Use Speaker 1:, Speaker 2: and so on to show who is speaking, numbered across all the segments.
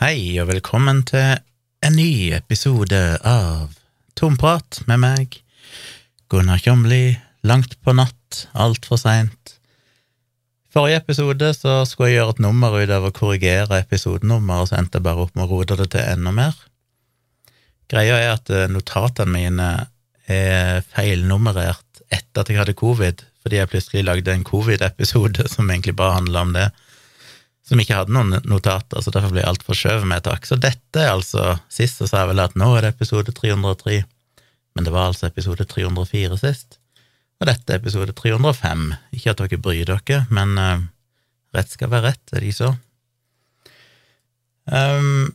Speaker 1: Hei, og velkommen til en ny episode av Tomprat med meg, Gunnar Kjomli, langt på natt, altfor seint. Forrige episode så skulle jeg gjøre et nummer ut av å korrigere episodenummer, og så endte jeg bare opp med å rote det til enda mer. Greia er at eh, notatene mine er feilnummerert etter at jeg hadde covid, fordi jeg plutselig lagde en covid-episode som egentlig bare handla om det som ikke hadde noen notater, så derfor blir alt forskjøvet med et takk. Så dette er altså Sist så sa jeg vel at nå er det episode 303, men det var altså episode 304 sist. Og dette er episode 305. Ikke at dere bryr dere, men uh, rett skal være rett, er det ikke så? Um,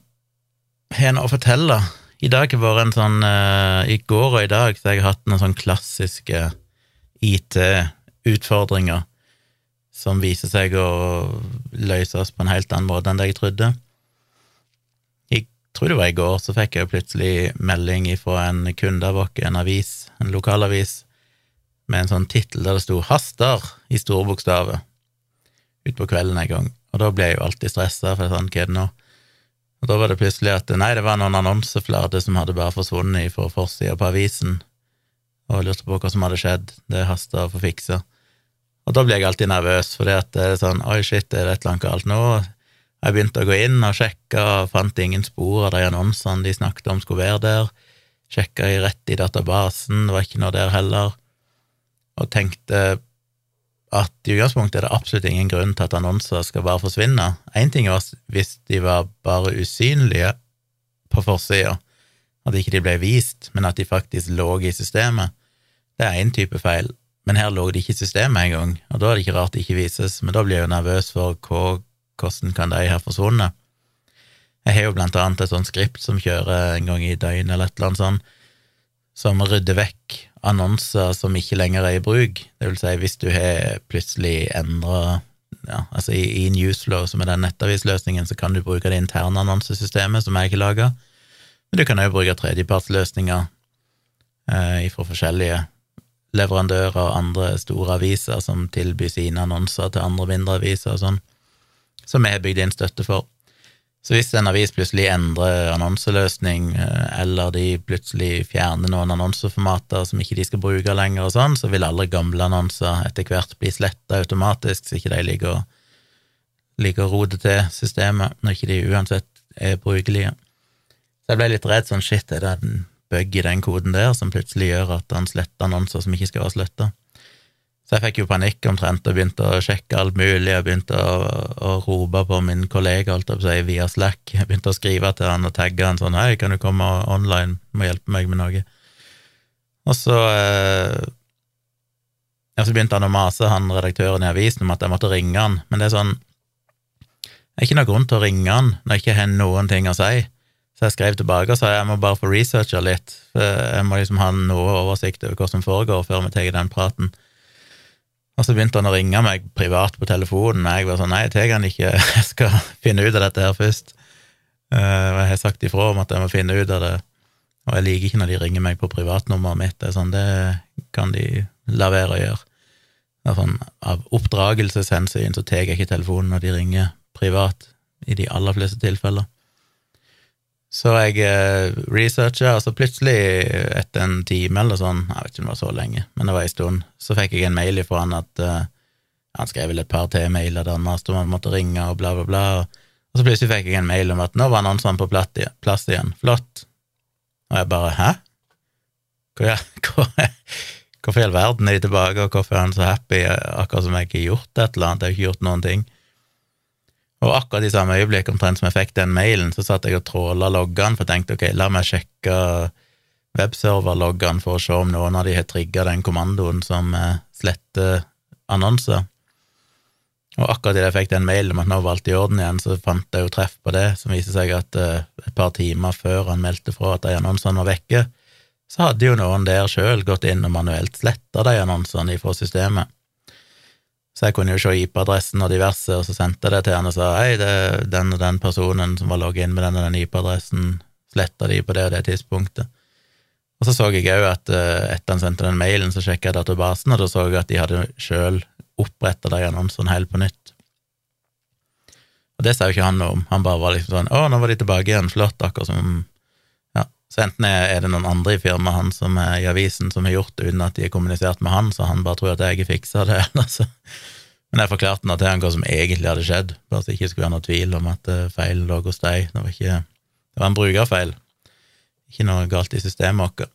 Speaker 1: har jeg noe å fortelle? I dag har vært en sånn uh, I går og i dag så har jeg hatt noen sånn klassiske IT-utfordringer som viser seg å løses på en helt annen måte enn det jeg trodde. Jeg tror det var i går, så fikk jeg plutselig melding fra en kunde av oss, en avis, en lokalavis, med en sånn tittel der det sto 'Haster' i store bokstaver, utpå kvelden en gang. Og da ble jeg jo alltid stressa, for sånn, hva er det nå? Og da var det plutselig at nei, det var noen annonseflater som hadde bare forsvunnet fra forsida på avisen, og jeg lurte på hva som hadde skjedd. Det hasta å få fiksa. Og da blir jeg alltid nervøs, for det er sånn oi, shit, er det et eller annet galt nå? Jeg begynte å gå inn og sjekke, og fant ingen spor av de annonsene de snakket om skulle være der. Sjekka i rett i databasen, det var ikke noe der heller, og tenkte at i utgangspunktet er det absolutt ingen grunn til at annonser skal bare forsvinne. Én ting var hvis de var bare usynlige på forsida, at ikke de ble vist, men at de faktisk lå i systemet. Det er én type feil men her lå det ikke i systemet engang, og da er det ikke rart det ikke vises, men da blir jeg jo nervøs for hva, hvordan kan de her forsvunnet. Jeg har jo blant annet et sånt skript som kjører en gang i døgnet eller et eller annet sånt, som rydder vekk annonser som ikke lenger er i bruk. Det vil si, hvis du har plutselig endra ja, altså i, i, Newslow, som er den nettavisløsningen, så kan du bruke det interne annonsesystemet som jeg ikke laga, men du kan òg bruke tredjepartsløsninger eh, fra forskjellige leverandører og andre store aviser som tilbyr sine annonser til andre mindre aviser og sånn, som vi har bygd inn støtte for. Så hvis en avis plutselig endrer annonseløsning, eh, eller de plutselig fjerner noen annonseformater som ikke de skal bruke lenger og sånn, så vil alle gamle annonser etter hvert bli sletta automatisk, så ikke de ligger, ligger og roter til systemet når ikke de uansett er brukelige. Så jeg ble litt redd sånn shit, er det bug i den koden der som plutselig gjør at han sletter annonser som ikke skal være sletta. Så jeg fikk jo panikk omtrent og begynte å sjekke alt mulig. Jeg begynte å, å rope på min kollega holdt jeg på via Slack. Jeg begynte å skrive til han og tagge han sånn 'Hei, kan du komme online? Må hjelpe meg med noe.' Og så eh, så begynte han å mase, han redaktøren i avisen, om at jeg måtte ringe han. Men det er sånn Det er ikke noe grunn til å ringe han når jeg ikke har noen ting å si. Så jeg skrev tilbake og sa jeg må bare få researcha litt, jeg må liksom ha noe oversikt over hva som foregår, før vi tar den praten. Og så begynte han å ringe meg privat på telefonen, og jeg var sånn nei, jeg tar han ikke, jeg skal finne ut av dette her først. Eh, og jeg har sagt ifra om at jeg må finne ut av det, og jeg liker ikke når de ringer meg på privatnummeret mitt, det er sånn, det kan de la være å gjøre. Sånn, av oppdragelseshensyn så tar jeg ikke telefonen når de ringer privat, i de aller fleste tilfeller. Så jeg eh, researcha, og så plutselig, etter en time eller sånn, jeg vet ikke om det var så lenge, men det var en stund, så fikk jeg en mail ifra han at uh, Han skrev vel et par til mailer der han maste om han måtte ringe og bla, bla, bla. Og så plutselig fikk jeg en mail om at nå var annonsene på plass igjen. Flott. Og jeg bare hæ? Hvorfor i all verden er de tilbake, og hvorfor er han så happy, akkurat som jeg ikke har gjort et eller annet? Jeg har ikke gjort noen ting. Og akkurat i samme øyeblikk omtrent som jeg fikk den mailen, så satt jeg og tråla loggene, for jeg tenkte ok, la meg sjekke webserverloggene for å se om noen av de har trigga den kommandoen som eh, sletter annonser. Og akkurat idet jeg fikk den mailen om at nå var alt i orden igjen, så fant jeg jo treff på det, som viser seg at uh, et par timer før han meldte fra at de annonsene var vekke, så hadde jo noen der sjøl gått inn og manuelt sletta de annonsene fra systemet. Så jeg kunne jo se IP-adressen og diverse, og så sendte jeg det til han og sa hei, det er den og den personen som var logget inn med den og den IP-adressen, sletta de på det og det tidspunktet. Og så så jeg òg at uh, etter han sendte den mailen, så sjekka jeg databasen, og da så jeg at de hadde sjøl oppretta de annonsene helt på nytt. Og det sa jo ikke han noe om, han bare var liksom sånn 'Å, nå var de tilbake igjen, flott', akkurat som så enten er det noen andre i firmaet han som er i avisen som har gjort det uten at de har kommunisert med han, så han bare tror at jeg har fiksa det, Altså. Men jeg forklarte nå til han hva som egentlig hadde skjedd, bare så det ikke skulle være noe tvil om at eh, feilen lå hos deg. Det var ikke Det var en brukerfeil, ikke noe galt i systemet vårt.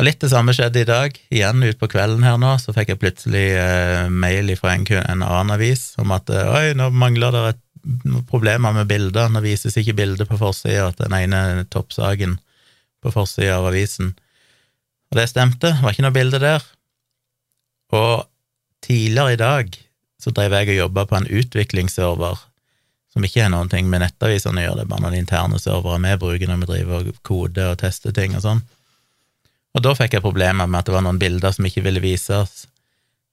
Speaker 1: Og litt det samme skjedde i dag. Igjen utpå kvelden her nå, så fikk jeg plutselig eh, mail fra en, en, annen avis om at eh, oi, nå mangler det et problemer med bilder. Nå vises ikke bildet på forsida til den ene toppsaken på forsida av avisen. Og det stemte, det var ikke noe bilde der. Og tidligere i dag så drev jeg og jobba på en utviklingsserver som ikke har noen ting med nettavisene å gjøre, det er bare noen interne servere vi bruker når vi driver og koder og tester ting og sånn. Og da fikk jeg problemer med at det var noen bilder som ikke ville vises,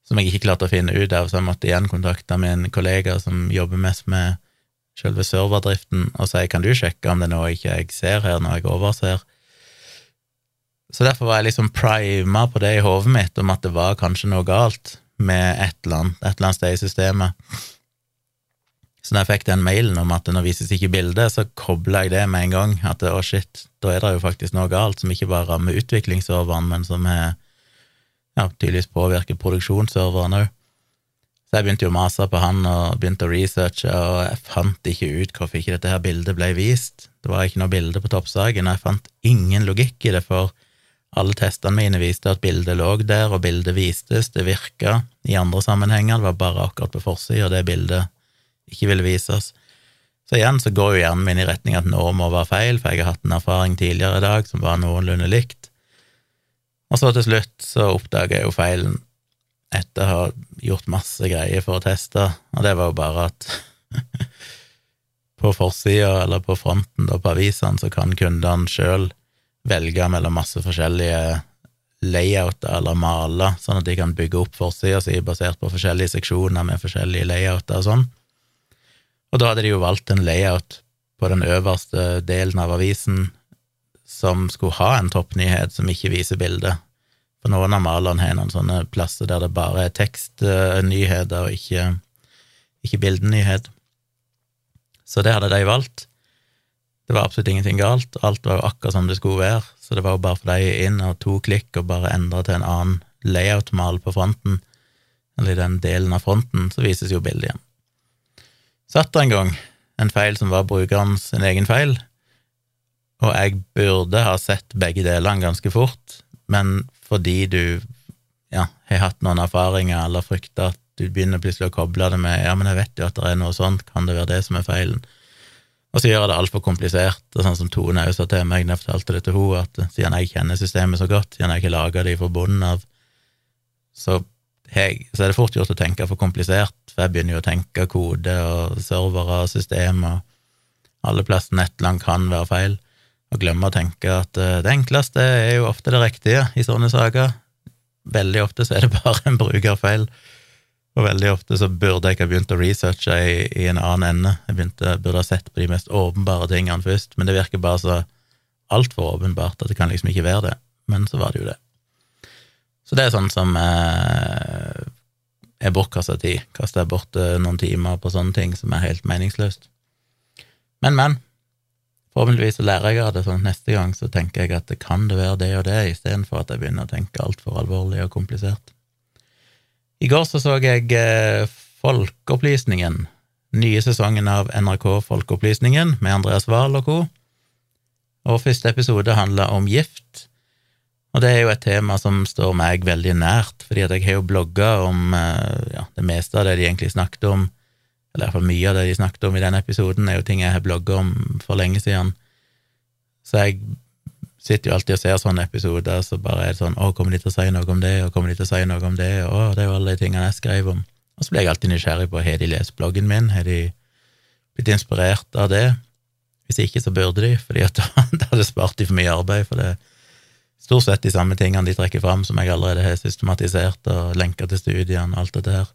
Speaker 1: som jeg ikke klarte å finne ut av, så jeg måtte igjen kontakte min kollega som jobber mest med selve serverdriften, og si kan du sjekke om det er noe ikke jeg ser her når jeg overser? Så derfor var jeg liksom prima på det i hodet mitt, om at det var kanskje noe galt med et eller annet, et eller annet sted i systemet. Så når jeg fikk den mailen om at nå vises ikke bilde, så kobla jeg det med en gang. At å, shit, da er det jo faktisk noe galt som ikke bare rammer utviklingsserveren, men som er, ja, tydeligvis påvirker produksjonsserveren òg. Så jeg begynte jo å mase på han og begynte å researche, og jeg fant ikke ut hvorfor ikke dette her bildet ble vist. Det var ikke noe bilde på toppsaken, og jeg fant ingen logikk i det, for alle testene mine viste at bildet lå der, og bildet vistes, det virka i andre sammenhenger, det var bare akkurat på forsida det bildet ikke ville vises. Så igjen så går jo hjernen min i retning at nå må være feil, for jeg har hatt en erfaring tidligere i dag som var noenlunde likt. Og så til slutt så oppdaga jeg jo feilen etter å ha gjort masse greier for å teste, og det var jo bare at på forsida eller på fronten da på avisene så kan kundene sjøl velge mellom masse forskjellige layouter eller maler, sånn at de kan bygge opp forsida si basert på forskjellige seksjoner med forskjellige layouter og sånn. Og da hadde de jo valgt en layout på den øverste delen av avisen som skulle ha en toppnyhet som ikke viser bildet. For noen av malerne har noen sånne plasser der det bare er tekstnyheter og ikke, ikke bildenyhet. Så det hadde de valgt. Det var absolutt ingenting galt, alt var jo akkurat som det skulle være, så det var jo bare for deg inn og to klikk og bare endre til en annen layout-mal på fronten, eller i den delen av fronten, så vises jo bildet igjen. Satt det en gang en feil som var brukerens egen feil, og jeg burde ha sett begge delene ganske fort, men fordi du ja, har hatt noen erfaringer eller frykter at du begynner plutselig å koble det med ja, men jeg vet jo at det er noe sånt, kan det være det som er feilen? Og så gjør jeg det altfor komplisert, og sånn som Tone også sa til meg da jeg fortalte det til henne, at siden jeg kjenner systemet så godt, siden jeg ikke laga det fra bunnen av, så jeg, så er det fort gjort å tenke for komplisert, for jeg begynner jo å tenke kode og servere og system, og alle plassene et eller annet kan være feil, og glemme å tenke at uh, det enkleste er jo ofte det riktige i sånne saker. Veldig ofte så er det bare en brukerfeil, og veldig ofte så burde jeg ha begynt å researche i, i en annen ende. Jeg begynte, burde ha sett på de mest åpenbare tingene først, men det virker bare så altfor åpenbart at det kan liksom ikke være det. Men så var det jo det. Så det er sånn som eh, er bortkasta tid. Kaster jeg bort eh, noen timer på sånne ting som er helt meningsløst. Men, men. Forhåpentligvis så lærer jeg av det, sånn at neste gang så tenker jeg at det kan det være det og det, istedenfor at jeg begynner å tenke altfor alvorlig og komplisert. I går så så jeg eh, Folkeopplysningen, nye sesongen av NRK Folkeopplysningen med Andreas Wahl og co. Og første episode handla om gift, og det er jo et tema som står meg veldig nært, fordi at jeg har jo blogga om eh, ja, det meste av det de egentlig snakket om, eller iallfall mye av det de snakket om i den episoden, er jo ting jeg har blogga om for lenge siden. Så jeg sitter jo alltid og ser sånne episoder, så bare er det sånn Å, kommer de til å si noe om det, og kommer de til å si noe om det, og å, det er jo alle de tingene jeg skrev om. Og så blir jeg alltid nysgjerrig på har de lest bloggen min, har de blitt inspirert av det? Hvis ikke, så burde de, fordi da hadde spart de for mye arbeid, for det stort sett de samme tingene de trekker fram, som jeg allerede har systematisert og lenka til studiene og alt dette her.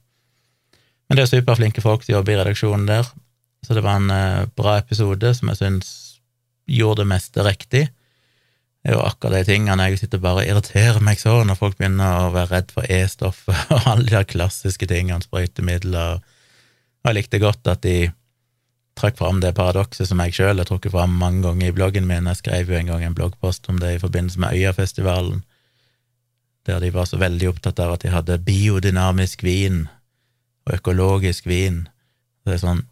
Speaker 1: Men det er superflinke folk som jobber i redaksjonen der, så det var en eh, bra episode som jeg syns gjorde det meste riktig. Det er jo akkurat de tingene jeg sitter bare og irriterer meg så når folk begynner å være redd for E-stoffet og alle de klassiske tingene, sprøytemidler. Og jeg likte godt at de trakk fram det paradokset som jeg sjøl har trukket fram mange ganger i bloggen min. Jeg skrev jo en gang en bloggpost om det i forbindelse med Øyafestivalen, der de var så veldig opptatt av at de hadde biodynamisk vin og økologisk vin. Det er sånn,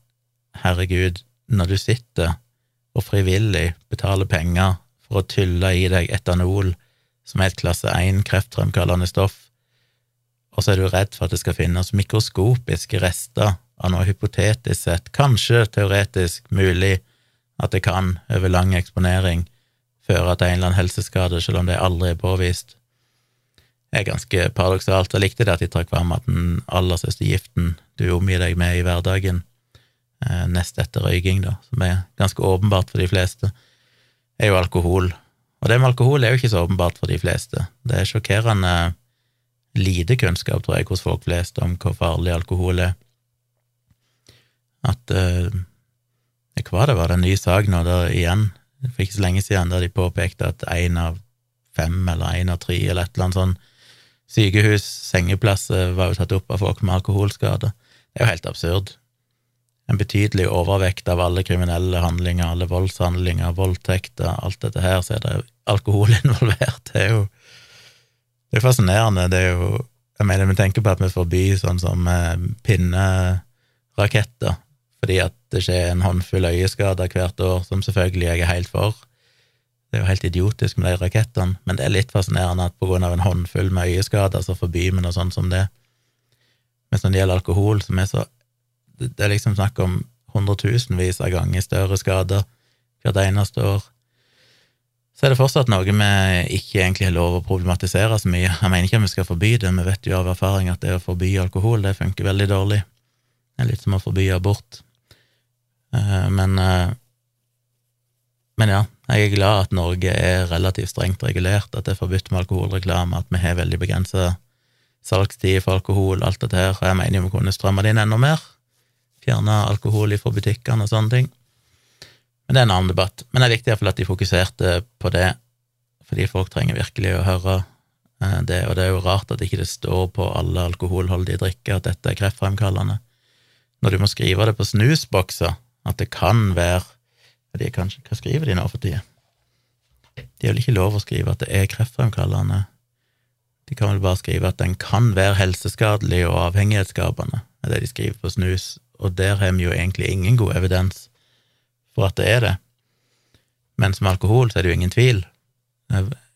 Speaker 1: herregud, når du sitter og frivillig betaler penger for å tylle i deg etanol, som er et klasse 1 kreftfremkallende stoff, og så er du redd for at det skal finnes mikroskopiske rester av noe hypotetisk sett, kanskje teoretisk mulig at det kan, over lang eksponering, føre til en eller annen helseskade, selv om det aldri er påvist. Det er ganske paradoksalt. Jeg likte det at de trakk fram at den aller største giften du omgir deg med i hverdagen, eh, nest etter røyking, da, som er ganske åpenbart for de fleste, er jo alkohol. Og det med alkohol er jo ikke så åpenbart for de fleste. Det er sjokkerende lite kunnskap, tror jeg, hos folk flest om hvor farlig alkohol er at eh, Hva det var det en ny sak nå der igjen, for ikke så lenge siden, der de påpekte at én av fem eller én av tre eller et eller annet sånn sykehus, sengeplasser, var jo tatt opp av folk med alkoholskader. Det er jo helt absurd. En betydelig overvekt av alle kriminelle handlinger, alle voldshandlinger, voldtekter, alt dette her, så er det alkohol involvert. Det er jo det er fascinerende. Det er jo Jeg mener, vi tenker på at vi forbyr sånn som eh, pinneraketter fordi at det skjer en håndfull øyeskader hvert år, som selvfølgelig jeg er helt for. Det er jo helt idiotisk med de rakettene, men det er litt fascinerende at på grunn av en håndfull med øyeskader, så forbyr vi noe sånt som det. Men når det gjelder alkohol, som er så Det er liksom snakk om hundretusenvis av ganger større skader hvert eneste år. Så er det fortsatt noe vi ikke egentlig har lov å problematisere så mye. Jeg mener ikke at vi skal forby det, vi vet jo av erfaring at det å forby alkohol, det funker veldig dårlig. Det er litt som å forby abort. Eh, men, eh, men ja, jeg er glad at Norge er relativt strengt regulert, at det er forbudt med alkoholreklame, at vi har veldig begrensa salgstid for alkohol, alt dette her, og jeg mener vi kunne stramme det inn enda mer. Fjerne alkohol fra butikkene og sånne ting. Men det er en annen debatt. Men det er viktig iallfall at de fokuserte på det, fordi folk trenger virkelig å høre eh, det, og det er jo rart at ikke det står på alle alkoholholdige drikker at dette er kreftfremkallende. Når du må skrive det på snusbokser, at det kan være de kanskje, Hva skriver de nå for tida? De har vel ikke lov å skrive at det er kreftfremkallende. De kan vel bare skrive at den kan være helseskadelig og avhengighetsskapende, er det de skriver på snus, og der har vi jo egentlig ingen god evidens for at det er det. Men som alkohol så er det jo ingen tvil.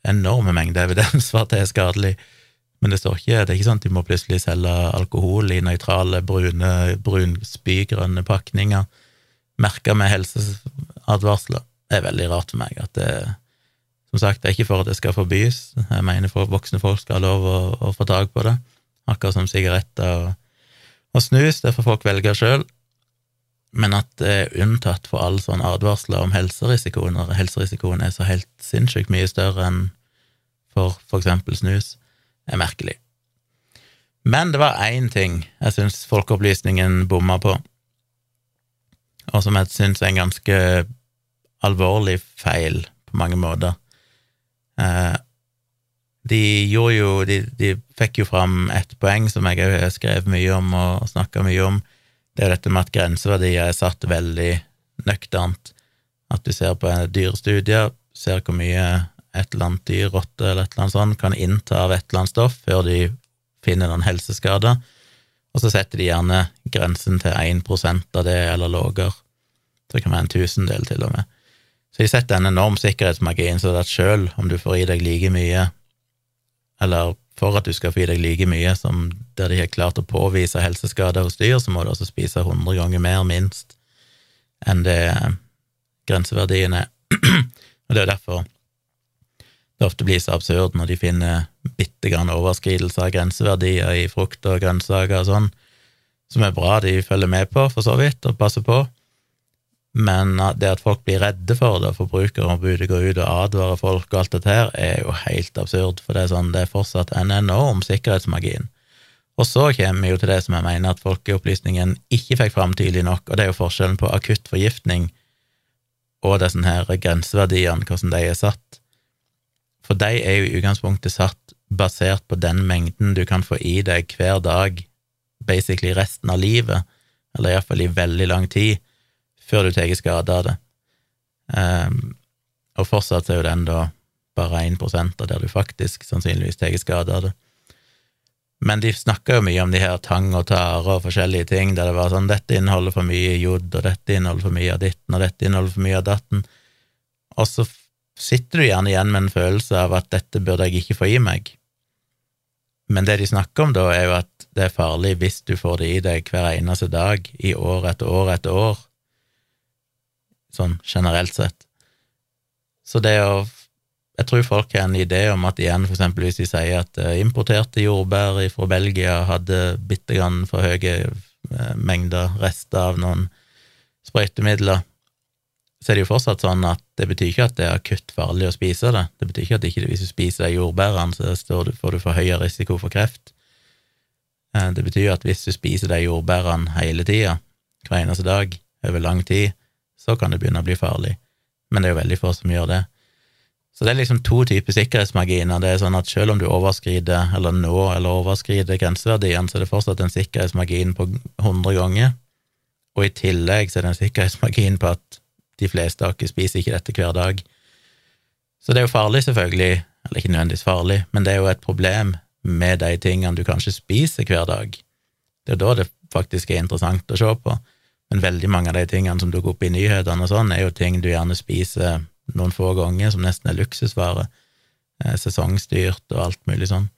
Speaker 1: Enorme mengder evidens for at det er skadelig. Men det står ikke, det er ikke sånn at de må plutselig selge alkohol i nøytrale, brune, brun, spygrønne pakninger merka med helseadvarsler. Det er veldig rart for meg at det Som sagt, det er ikke for at det skal forbys. Jeg mener for voksne folk skal ha lov å, å få tak på det. Akkurat som sigaretter og, og snus. Det får folk velge sjøl. Men at det er unntatt for alle sånne advarsler om helserisiko, når helserisikoen er så helt sinnssykt mye større enn for f.eks. snus, er merkelig. Men det var én ting jeg syns Folkeopplysningen bomma på og som jeg syns er en ganske alvorlig feil på mange måter. Eh, de gjorde jo de, de, fikk jo fram et poeng som jeg òg har skrevet mye om og snakka mye om. Det er dette med at grenseverdier er satt veldig nøkternt. At du ser på dyrestudier, ser hvor mye et eller annet dyr, rotte eller et eller annet sånt, kan innta av et eller annet stoff før de finner noen helseskader og så setter de gjerne grensen til 1 av det eller lavere. Det kan være en tusendel, til og med. Så de setter en enorm sikkerhetsmargin, så at sjøl om du får i deg like mye, eller for at du skal få i deg like mye som der de har klart å påvise helseskader hos dyr, så må du også spise 100 ganger mer, minst, enn det grenseverdien er. og det er derfor det ofte blir så absurd når de finner bitte grann overskridelse av grenseverdier i frukt og grønnsaker og sånn, som er bra de følger med på, for så vidt, og passer på. Men det at folk blir redde for det, forbrukerombudet går ut og advarer folk og alt dette her, er jo helt absurd, for det er sånn, det er fortsatt en enorm sikkerhetsmargin. Og så kommer vi jo til det som jeg mener at folkeopplysningen ikke fikk fram tydelig nok, og det er jo forskjellen på akutt forgiftning og disse her grenseverdiene, hvordan de er satt. For de er jo i utgangspunktet satt basert på den mengden du kan få i deg hver dag, basically resten av livet, eller iallfall i veldig lang tid, før du tar skade av det. Um, og fortsatt er jo den da bare 1 av der du faktisk sannsynligvis tar skade av det. Men de snakka jo mye om de her tang og tare og forskjellige ting, der det var sånn 'dette inneholder for mye jod, og dette inneholder for mye av ditten, og dette inneholder for mye av datten', og så sitter du gjerne igjen med en følelse av at 'dette burde jeg ikke få i meg'. Men det de snakker om da, er jo at det er farlig hvis du får det i deg hver eneste dag, i år etter år etter år, sånn generelt sett. Så det å jeg tror folk har en idé om at igjen, for eksempel hvis de sier at eh, importerte jordbær fra Belgia hadde bitte grann for høye eh, mengder rester av noen sprøytemidler, så er det jo fortsatt sånn at det betyr ikke at det er akutt farlig å spise det. Det betyr ikke at ikke, hvis du spiser de jordbærene, så får du for høy risiko for kreft. Eh, det betyr at hvis du spiser de jordbærene hele tida, hver eneste dag, over lang tid, så kan det begynne å bli farlig. Men det er jo veldig få som gjør det. Så det er liksom to typer sikkerhetsmarginer. Det er sånn at selv om du overskrider, eller nå, eller overskrider grenseverdiene, så er det fortsatt en sikkerhetsmargin på 100 ganger, og i tillegg så er det en sikkerhetsmargin på at de fleste av oss spiser ikke dette hver dag. Så det er jo farlig, selvfølgelig, eller ikke nødvendigvis farlig, men det er jo et problem med de tingene du kanskje spiser hver dag. Det er da det faktisk er interessant å se på, men veldig mange av de tingene som dukker opp i nyhetene og sånn, er jo ting du gjerne spiser noen få ganger, som nesten er luksusvare, eh, sesongstyrt og alt mulig sånn.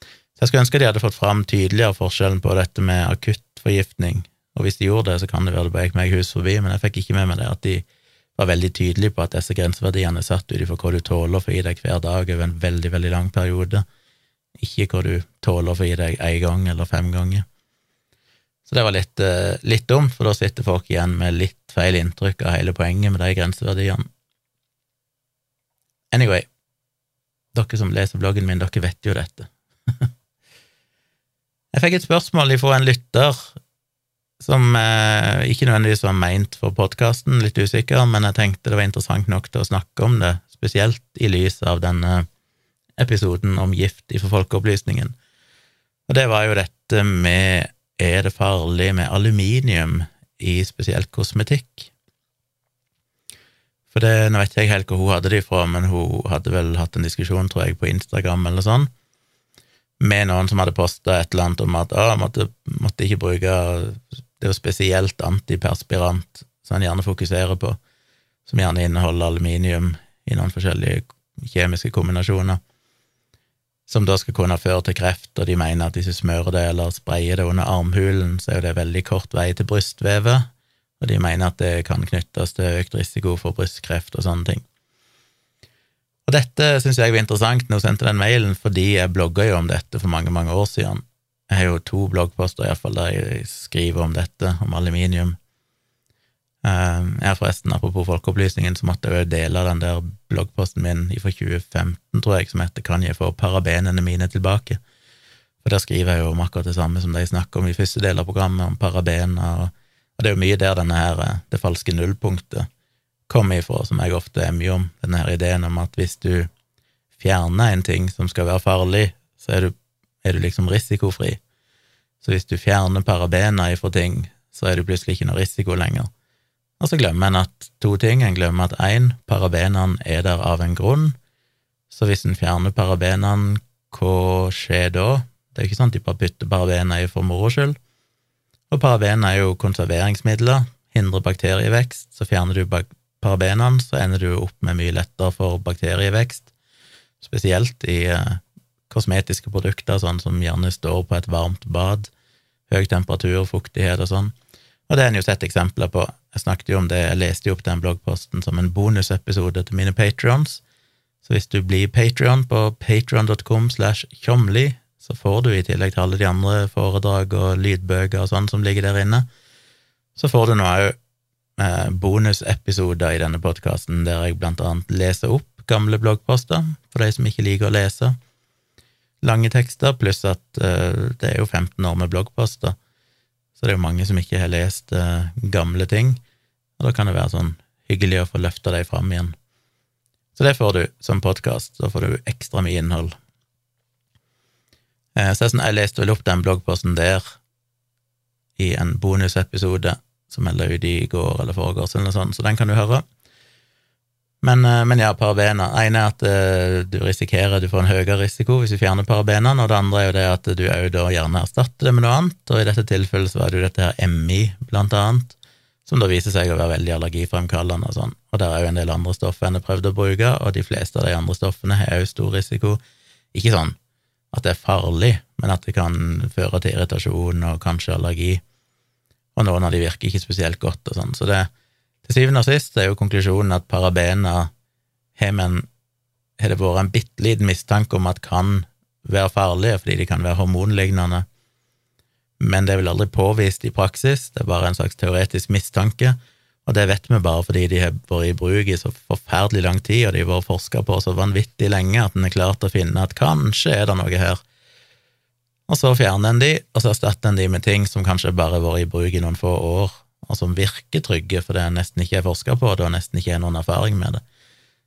Speaker 1: Så jeg skulle ønske de hadde fått fram tydeligere forskjellen på dette med akuttforgiftning, og hvis de gjorde det, så kan det være det bare gikk meg hus forbi, men jeg fikk ikke med meg det, at de var veldig tydelige på at disse grenseverdiene er satt ut ifra hva du tåler å få i deg hver dag over en veldig, veldig lang periode, ikke hva du tåler å få i deg én gang eller fem ganger. Så det var litt, eh, litt dumt, for da sitter folk igjen med litt feil inntrykk av hele poenget med de grenseverdiene. Anyway, dere som leser bloggen min, dere vet jo dette. jeg fikk et spørsmål fra en lytter som eh, ikke nødvendigvis var meint for podkasten, litt usikker, men jeg tenkte det var interessant nok til å snakke om det, spesielt i lys av denne episoden om gift i for folkeopplysningen. Og det var jo dette med er det farlig med aluminium i spesielt kosmetikk? For det, Nå vet jeg helt hvor hun hadde det ifra, men hun hadde vel hatt en diskusjon, tror jeg, på Instagram eller sånn, med noen som hadde posta et eller annet om at å, måtte, måtte ikke bruke Det jo spesielt antiperspirant som en gjerne fokuserer på, som gjerne inneholder aluminium i noen forskjellige kjemiske kombinasjoner, som da skal kunne føre til kreft, og de mener at hvis du smører det eller sprayer det under armhulen, så er det veldig kort vei til brystvevet, og de mener at det kan knyttes til økt risiko for brystkreft og sånne ting. Og dette syns jeg var interessant når hun sendte den mailen, fordi jeg blogga jo om dette for mange, mange år siden. Jeg har jo to bloggposter iallfall der jeg skriver om dette, om aluminium. Ehm, jeg har forresten, apropos Folkeopplysningen, så måtte jeg jo dele den der bloggposten min fra 2015, tror jeg, som heter Kan jeg få parabenene mine tilbake? For der skriver jeg jo om akkurat det samme som de snakker om i første del av programmet, om parabener og det er jo mye der denne her, eh, det falske nullpunktet kommer ifra, som jeg ofte er mye om, denne her ideen om at hvis du fjerner en ting som skal være farlig, så er du, er du liksom risikofri. Så hvis du fjerner parabener ifra ting, så er du plutselig ikke noe risiko lenger. Og så glemmer en at to ting. En glemmer at én, parabenene er der av en grunn. Så hvis en fjerner parabenene, hva skjer da? Det er jo ikke sånn at de bare bytter parabener for moro skyld. Og paraben er jo konserveringsmidler, hindrer bakterievekst. Så fjerner du parabenene, så ender du opp med mye lettere for bakterievekst, spesielt i eh, kosmetiske produkter, sånn som gjerne står på et varmt bad, høy temperatur, fuktighet og sånn. Og det har en jo sett eksempler på. Jeg snakket jo om det, jeg leste jo opp den bloggposten som en bonusepisode til mine patrions. Så hvis du blir patrion på patrion.com slash tjomli, så får du i tillegg til alle de andre foredrag og lydbøker og sånn som ligger der inne, så får du nå òg eh, bonusepisoder i denne podkasten der jeg blant annet leser opp gamle bloggposter for de som ikke liker å lese lange tekster, pluss at eh, det er jo 15 år med bloggposter, så det er jo mange som ikke har lest eh, gamle ting, og da kan det være sånn hyggelig å få løfta dem fram igjen. Så det får du som podkast, så får du ekstra mye innhold. Eh, så jeg, sånn, jeg leste vel opp den bloggposten der i en bonusepisode, som jeg la ut i går eller foregårs, eller noe sånt, så den kan du høre. Men, eh, men ja, parabener. Det ene er at uh, du risikerer du får en høyere risiko hvis du fjerner parabenene, og det andre er jo det at du òg da gjerne erstatter det med noe annet, og i dette tilfellet så var det jo dette her MI, blant annet, som da viser seg å være veldig allergifremkallende og sånn. Og der er jo en del andre stoffer enn jeg prøvde å bruke, og de fleste av de andre stoffene har òg stor risiko. Ikke sånn at det er farlig, men at det kan føre til irritasjon og kanskje allergi. Og noen av de virker ikke spesielt godt og sånn, så det til syvende og sist er jo konklusjonen at parabener har, har det vært en bitte liten mistanke om at kan være farlige, fordi de kan være hormonlignende, men det er vel aldri påvist i praksis, det er bare en slags teoretisk mistanke, og det vet vi bare fordi de har vært i bruk i så forferdelig lang tid, og de har vært forska på så vanvittig lenge at en er klart å finne at kanskje er det noe her. Og så fjerner en de, og så erstatter en de med ting som kanskje bare har vært i bruk i noen få år, og som virker trygge, for det er nesten ikke jeg forska på, og det er nesten ikke noen erfaring med det.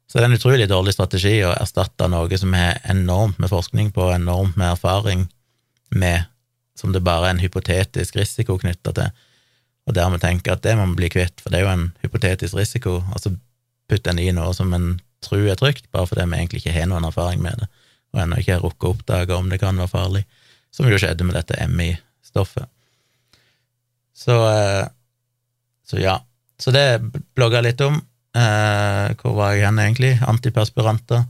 Speaker 1: Så det er en utrolig dårlig strategi å erstatte noe som er enormt med forskning på, enormt med erfaring med, som det bare er en hypotetisk risiko knytta til, og dermed tenke at det må vi bli kvitt, for det er jo en hypotetisk risiko, altså putter en i noe som en tror er trygt, bare fordi vi egentlig ikke har noen erfaring med det, og ennå ikke har rukket å oppdage om det kan være farlig, som jo skjedde med dette MI-stoffet. Så eh, så ja. Så det blogga jeg litt om. Eh, hvor var jeg hen, egentlig? Antiperspiranter.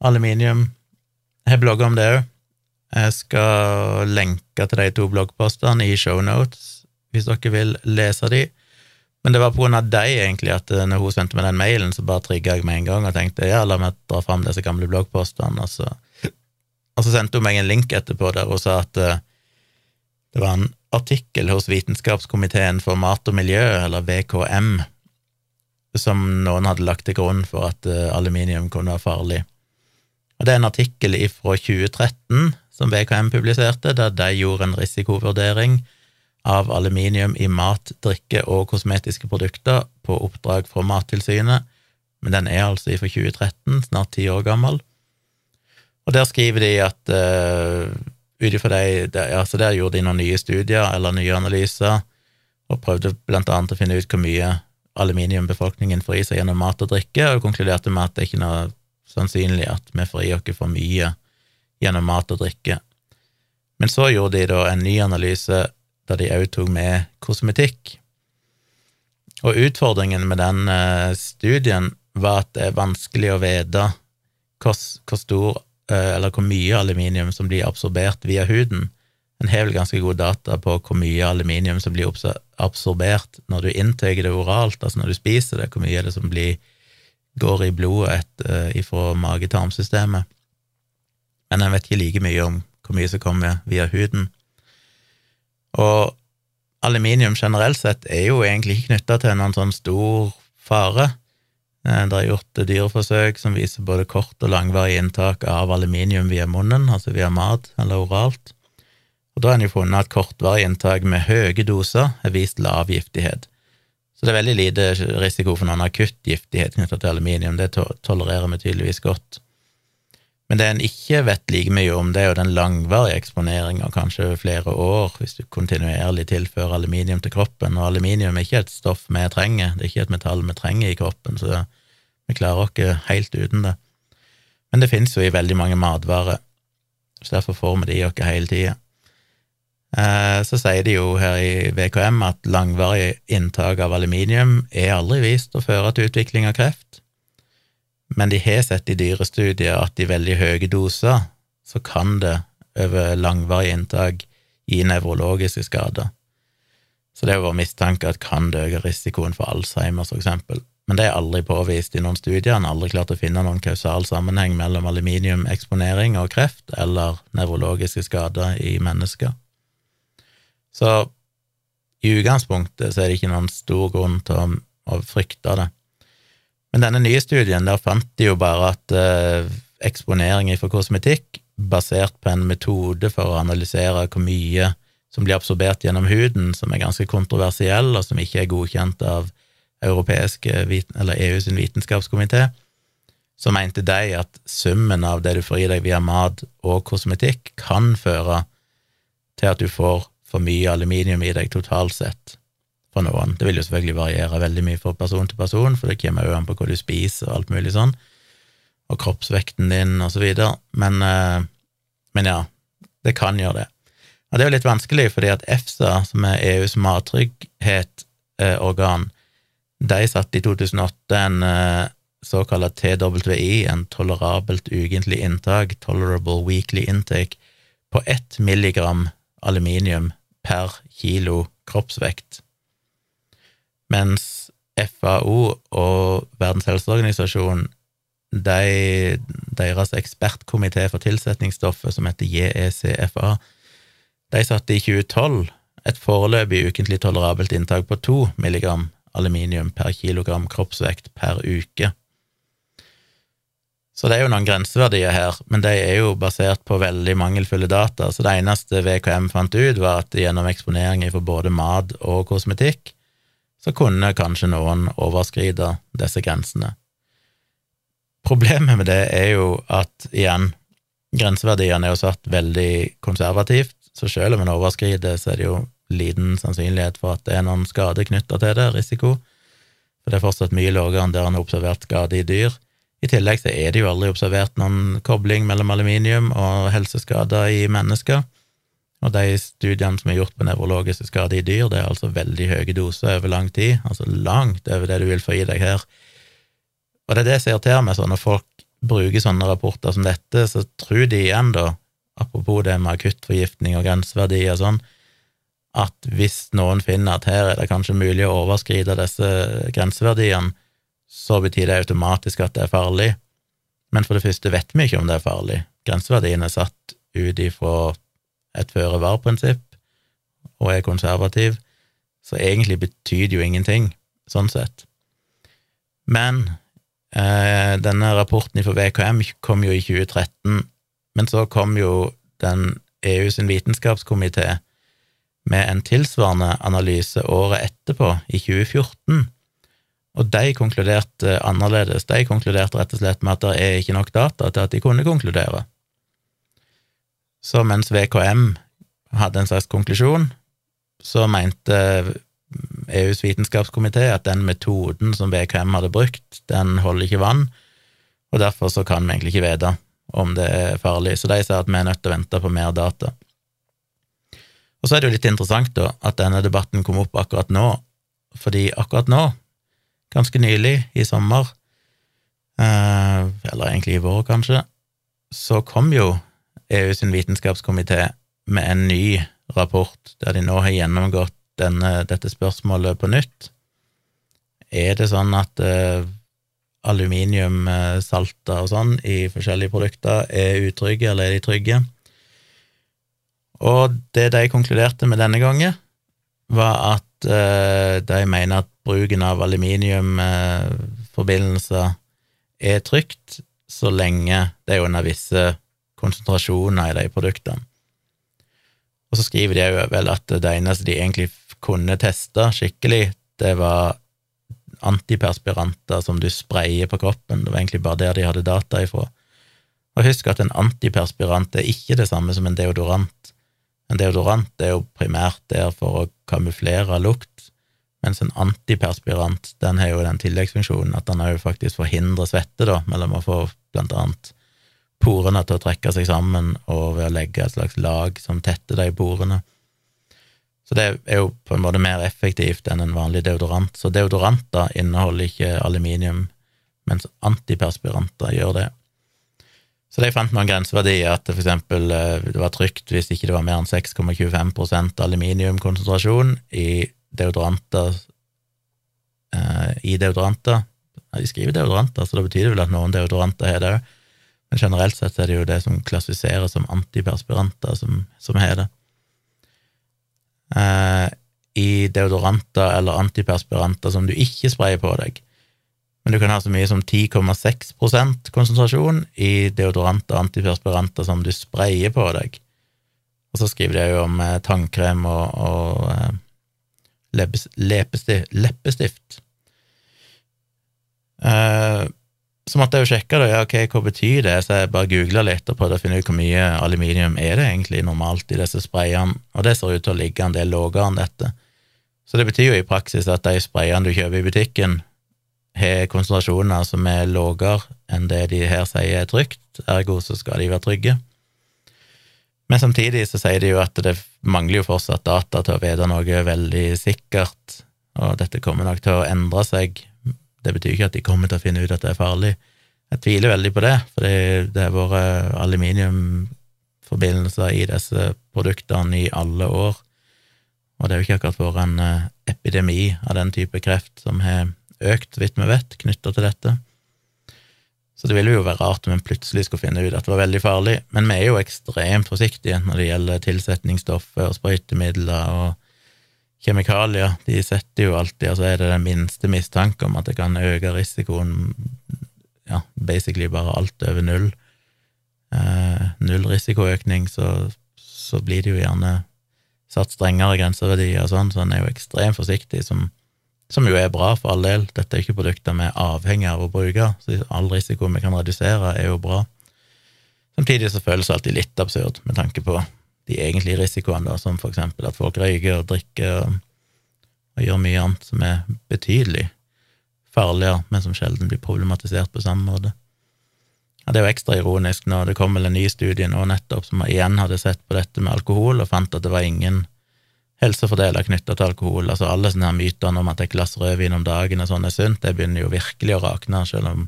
Speaker 1: Aluminium. Jeg har om det òg. Jeg skal lenke til de to bloggpostene i shownotes, hvis dere vil lese de. Men det var på grunn av deg, egentlig, at eh, når hun sendte meg den mailen, så bare trigga jeg med en gang og tenkte ja, la meg dra fram disse gamle bloggpostene, og så, og så sendte hun meg en link etterpå der hun sa at uh, det var en artikkel hos Vitenskapskomiteen for mat og miljø, eller VKM, som noen hadde lagt til grunn for at uh, aluminium kunne være farlig. Og Det er en artikkel fra 2013 som VKM publiserte, der de gjorde en risikovurdering av aluminium i mat, drikke og kosmetiske produkter på oppdrag fra Mattilsynet, men den er altså fra 2013, snart ti år gammel. Og der skriver de at uh, ut ifra de, ja, så Der gjorde de noen nye studier eller nye analyser, og prøvde blant annet å finne ut hvor mye aluminium befolkningen får i seg gjennom mat og drikke, og konkluderte med at det er ikke noe sannsynlig at vi får i oss for mye gjennom mat og drikke. Men så gjorde de da en ny analyse der de òg tok med kosmetikk. Og utfordringen med den eh, studien var at det er vanskelig å vite hvor, stor eller hvor mye aluminium som blir absorbert via huden. En har vel ganske gode data på hvor mye aluminium som blir absorbert når du inntar det oralt, altså når du spiser det, hvor mye er det som blir, går i blodet et, uh, fra mage-tarmsystemet. Men en vet ikke like mye om hvor mye som kommer via huden. Og aluminium generelt sett er jo egentlig ikke knytta til noen sånn stor fare. Eh, det er gjort dyreforsøk som viser både kort og langvarig inntak av aluminium via munnen, altså via mat eller oralt. Og Da har en jo funnet at kortvarig inntak med høye doser har vist lav giftighet. Så det er veldig lite risiko for noen akutt giftighet knytta til aluminium, det tolererer vi tydeligvis godt. Men det en ikke vet like mye om, det er jo den langvarige eksponeringa, kanskje flere år, hvis du kontinuerlig tilfører aluminium til kroppen. Og aluminium er ikke et stoff vi trenger, det er ikke et metall vi trenger i kroppen, så vi klarer oss helt uten det. Men det finnes jo i veldig mange matvarer, så derfor får vi det i oss hele tida. Eh, så sier de jo her i VKM at langvarig inntak av aluminium er aldri vist å føre til utvikling av kreft men de har sett i dyrestudier at i veldig høye doser så kan det over langvarig inntak gi nevrologiske skader. Så det er vår mistanke at kan det øke risikoen for Alzheimers, for eksempel. Men det er aldri påvist i noen studier, en har aldri klart å finne noen kausal sammenheng mellom aluminiumeksponering og kreft eller nevrologiske skader i mennesker. Så i utgangspunktet så er det ikke noen stor grunn til å, å frykte det. Men denne nye studien, der fant de jo bare at eh, eksponering for kosmetikk, basert på en metode for å analysere hvor mye som blir absorbert gjennom huden, som er ganske kontroversiell, og som ikke er godkjent av europeiske, eller EUs vitenskapskomité, så mente de at summen av det du får i deg via mat og kosmetikk, kan føre til at du får for mye aluminium i deg totalt sett. for noen. Det vil jo selvfølgelig variere veldig mye fra person til person, for det kommer jo an på hva du spiser og alt mulig sånn, og kroppsvekten din og så videre, men, eh, men ja, det kan gjøre det. Og det er jo litt vanskelig, fordi at EFSA, som er EUs mattrygghetsorgan, de satte i 2008 en eh, såkalt TWI, en tolerabelt ukentlig inntak, tolerable weekly intake, på ett milligram aluminium per kilo kroppsvekt, mens FAO og Verdens helseorganisasjon, de, deres ekspertkomité for tilsetningsstoffet, som heter JECFA, de satte i 2012 et foreløpig ukentlig tolerabelt inntak på to milligram aluminium per kilogram kroppsvekt per uke. Så det er jo noen grenseverdier her, men de er jo basert på veldig mangelfulle data, så det eneste VKM fant ut, var at gjennom eksponering for både mat og kosmetikk, så kunne kanskje noen overskride disse grensene. Problemet med det er jo at, igjen, grenseverdiene er jo satt veldig konservativt, så selv om en overskrider, så er det jo liten sannsynlighet for at det er noen skade knytta til det, risiko, for det er fortsatt mye lavere enn der en har observert skade i dyr. I tillegg så er det jo aldri observert noen kobling mellom aluminium og helseskader i mennesker, og de studiene som er gjort på nevrologiske skader i dyr, det er altså veldig høye doser over lang tid, altså langt over det du vil få i deg her. Og det er det som irriterer meg sånn, når folk bruker sånne rapporter som dette, så tror de igjen, da, apropos det med akuttforgiftning og grenseverdier og sånn, at hvis noen finner at her er det kanskje mulig å overskride disse grenseverdiene, så betyr det automatisk at det er farlig. Men for det første vet vi ikke om det er farlig. Grenseverdien er satt ut ifra et føre-var-prinsipp og er konservativ, så egentlig betyr det jo ingenting, sånn sett. Men eh, denne rapporten fra VKM kom jo i 2013, men så kom jo den EU sin vitenskapskomité med en tilsvarende analyse året etterpå, i 2014, og de konkluderte annerledes. De konkluderte rett og slett med at det er ikke nok data til at de kunne konkludere. Så mens VKM hadde en slags konklusjon, så mente EUs vitenskapskomité at den metoden som VKM hadde brukt, den holder ikke vann, og derfor så kan vi egentlig ikke vite om det er farlig, så de sa at vi er nødt til å vente på mer data. Og så er det jo litt interessant, da, at denne debatten kom opp akkurat nå, fordi akkurat nå, ganske nylig, i sommer, eh, eller egentlig i vår, kanskje, så kom jo EU sin vitenskapskomité med en ny rapport der de nå har gjennomgått denne, dette spørsmålet på nytt. Er det sånn at uh, aluminiumsalter og sånn i forskjellige produkter er utrygge, eller er de trygge? Og det de konkluderte med denne gangen, var at uh, de mener at bruken av aluminiumforbindelser uh, er trygt så lenge det er under visse konsentrasjoner i de produktene. Og så skriver de jo vel at det eneste de egentlig kunne teste skikkelig, det var antiperspiranter som du sprayer på kroppen. Det var egentlig bare der de hadde data ifra. Og husk at en antiperspirant er ikke det samme som en deodorant. En deodorant er jo primært der for å kamuflere lukt, mens en antiperspirant den har jo den tilleggsfunksjonen at den jo faktisk forhindrer svette, da, mellom å få blant annet porene til å trekke seg sammen og ved å legge et slags lag som tetter de porene. Så det er jo på en måte mer effektivt enn en vanlig deodorant. Så deodoranter inneholder ikke aluminium, mens antiperspiranter gjør det. Så de fant noen grenseverdier, at det eksempel eh, det var trygt hvis ikke det var mer enn 6,25% aluminiumkonsentrasjon i deodoranter eh, i deodoranter. De skriver deodoranter, så det betyr vel at noen deodoranter har det òg. Men generelt sett er det jo det som klassifiseres som antiperspiranter, som, som har det eh, i deodoranter eller antiperspiranter som du ikke sprayer på deg. Men du kan ha så mye som 10,6% konsentrasjon i deodorant og antiperspiranter som du sprayer på deg. Og så skriver de jo om eh, tannkrem og, og eh, leppestift. leppestift. Eh, så måtte jeg jo sjekke det, ja, ok, hva betyr det, så jeg bare googla litt og prøvde å finne ut hvor mye aluminium er det egentlig normalt i disse sprayene, og det ser ut til å ligge en del lavere enn dette. Så det betyr jo i praksis at de sprayene du kjøper i butikken, har konsentrasjoner som er lavere enn det de her sier er trygt, ergo så skal de være trygge. Men samtidig så sier de jo at det mangler jo fortsatt data til å vite noe veldig sikkert, og dette kommer nok til å endre seg. Det betyr ikke at de kommer til å finne ut at det er farlig. Jeg tviler veldig på det, for det har vært aluminiumforbindelser i disse produktene i alle år, og det har jo ikke akkurat vært en eh, epidemi av den type kreft som har økt, så vidt vi vet, knytta til dette. Så det ville jo være rart om en plutselig skulle finne ut at det var veldig farlig, men vi er jo ekstremt forsiktige når det gjelder tilsetningsstoffer og sprøytemidler og kjemikalier. De setter jo alltid, altså er det den minste mistanke om at det kan øke risikoen, ja, basically bare alt over null, eh, null risikoøkning, så, så blir det jo gjerne satt strengere grenseverdier og sånn, så en er jo ekstremt forsiktig som som jo er bra for all del. Dette er ikke produkter vi er avhengig av å bruke, så all risiko vi kan redusere, er jo bra. Samtidig så føles det alltid litt absurd med tanke på de egentlige risikoene, da, som for eksempel at folk røyker og drikker og, gjør mye annet som er betydelig farligere, men som sjelden blir problematisert på samme måte. Ja, det er jo ekstra ironisk når det kom en ny studie nå nettopp som igjen hadde sett på dette med alkohol og fant at det var ingen helsefordeler knytta til alkohol. Altså alle sånne her mytene om at et glass rødvin om dagen og sånn er sunt, det begynner jo virkelig å rakne, selv om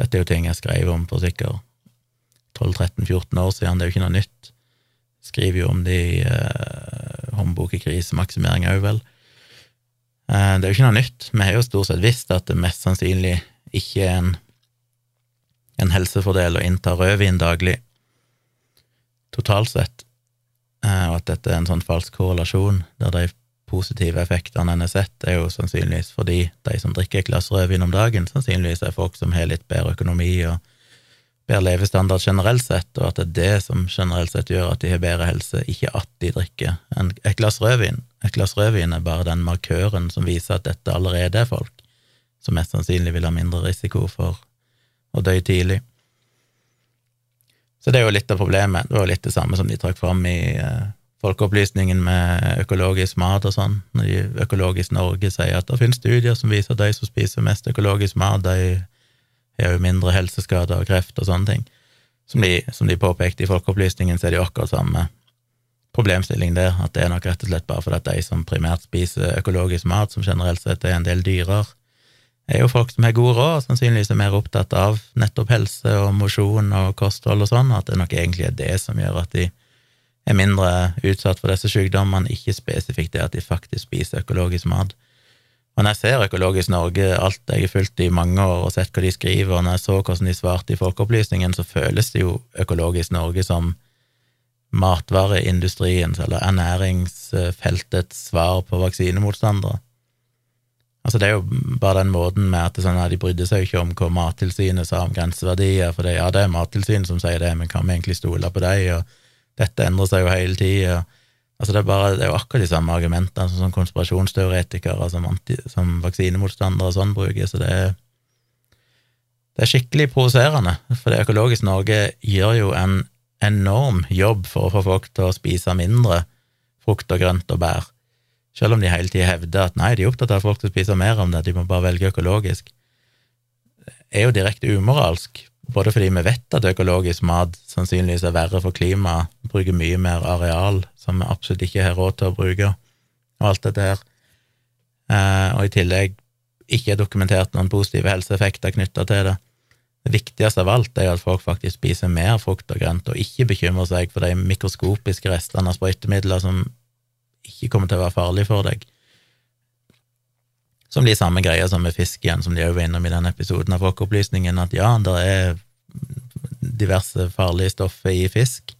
Speaker 1: dette er jo ting jeg skrev om for sikkert 12-13-14 år siden, det er jo ikke noe nytt. Skriver jo om det i eh, håndbok i krisemaksimering òg, vel. Eh, det er jo ikke noe nytt. Vi har jo stort sett visst at det mest sannsynlig ikke er en, en helsefordel å innta rødvin daglig, totalt sett. Eh, og at dette er en sånn falsk korrelasjon, der de positive effektene en har sett, er jo sannsynligvis fordi de som drikker et glass rødvin om dagen, sannsynligvis er folk som har litt bedre økonomi og bedre levestandard generelt sett, og at det er det som generelt sett gjør at de har bedre helse, ikke at de drikker et glass rødvin. Et glass rødvin er bare den markøren som viser at dette allerede er folk som mest sannsynlig vil ha mindre risiko for å dø tidlig. Så det er jo litt av problemet. Det var jo litt det samme som de trakk fram i uh, folkeopplysningen med økologisk mat og sånn. Når Økologisk Norge sier at det finnes studier som viser at de som spiser mest økologisk mat, de har jo mindre helseskader og kreft og sånne ting. Som de, som de påpekte i folkeopplysningen, så er det jo akkurat samme problemstilling der, at det er nok rett og slett bare fordi at de som primært spiser økologisk mat, som generelt sett er en del dyrere, er jo folk som har god råd, sannsynligvis er mer opptatt av nettopp helse og mosjon og kosthold og sånn, at det nok egentlig er det som gjør at de er mindre utsatt for disse sykdommene, ikke spesifikt det at de faktisk spiser økologisk mat. Og når jeg ser Økologisk Norge, alt jeg har fulgt i mange år og sett hva de skriver, og når jeg så hvordan de svarte i Folkeopplysningen, så føles det jo Økologisk Norge som matvareindustriens eller ernæringsfeltets svar på vaksinemotstandere. Altså Det er jo bare den måten med at sånn de brydde seg ikke om hva Mattilsynet sa om grenseverdier, for det, ja, det er Mattilsynet som sier det, men kan vi egentlig stole på dem? Og dette endrer seg jo hele tida. Altså det, er det er jo akkurat de samme argumentene som, som konspirasjonsteoretikere, som, anti, som vaksinemotstandere og sånn bruker, så det er, det er skikkelig provoserende, for det Økologisk Norge gjør jo en enorm jobb for å få folk til å spise mindre frukt og grønt og bær selv om de hele tida hevder at nei, de er opptatt av at folk skal spise mer om det, de må bare velge økologisk, er jo direkte umoralsk, både fordi vi vet at økologisk mat sannsynligvis er verre for klimaet, bruker mye mer areal som vi absolutt ikke har råd til å bruke, og alt dette her, eh, og i tillegg ikke er dokumentert noen positive helseeffekter knytta til det. Det viktigste av alt er at folk faktisk spiser mer frukt og grønt, og ikke bekymrer seg for de mikroskopiske restene av sprøytemidler som ikke kommer til å være farlig for deg. Som de samme greia som med fisk igjen, som de òg var innom i den episoden av Folkeopplysningen, at ja, det er diverse farlige stoffer i fisk,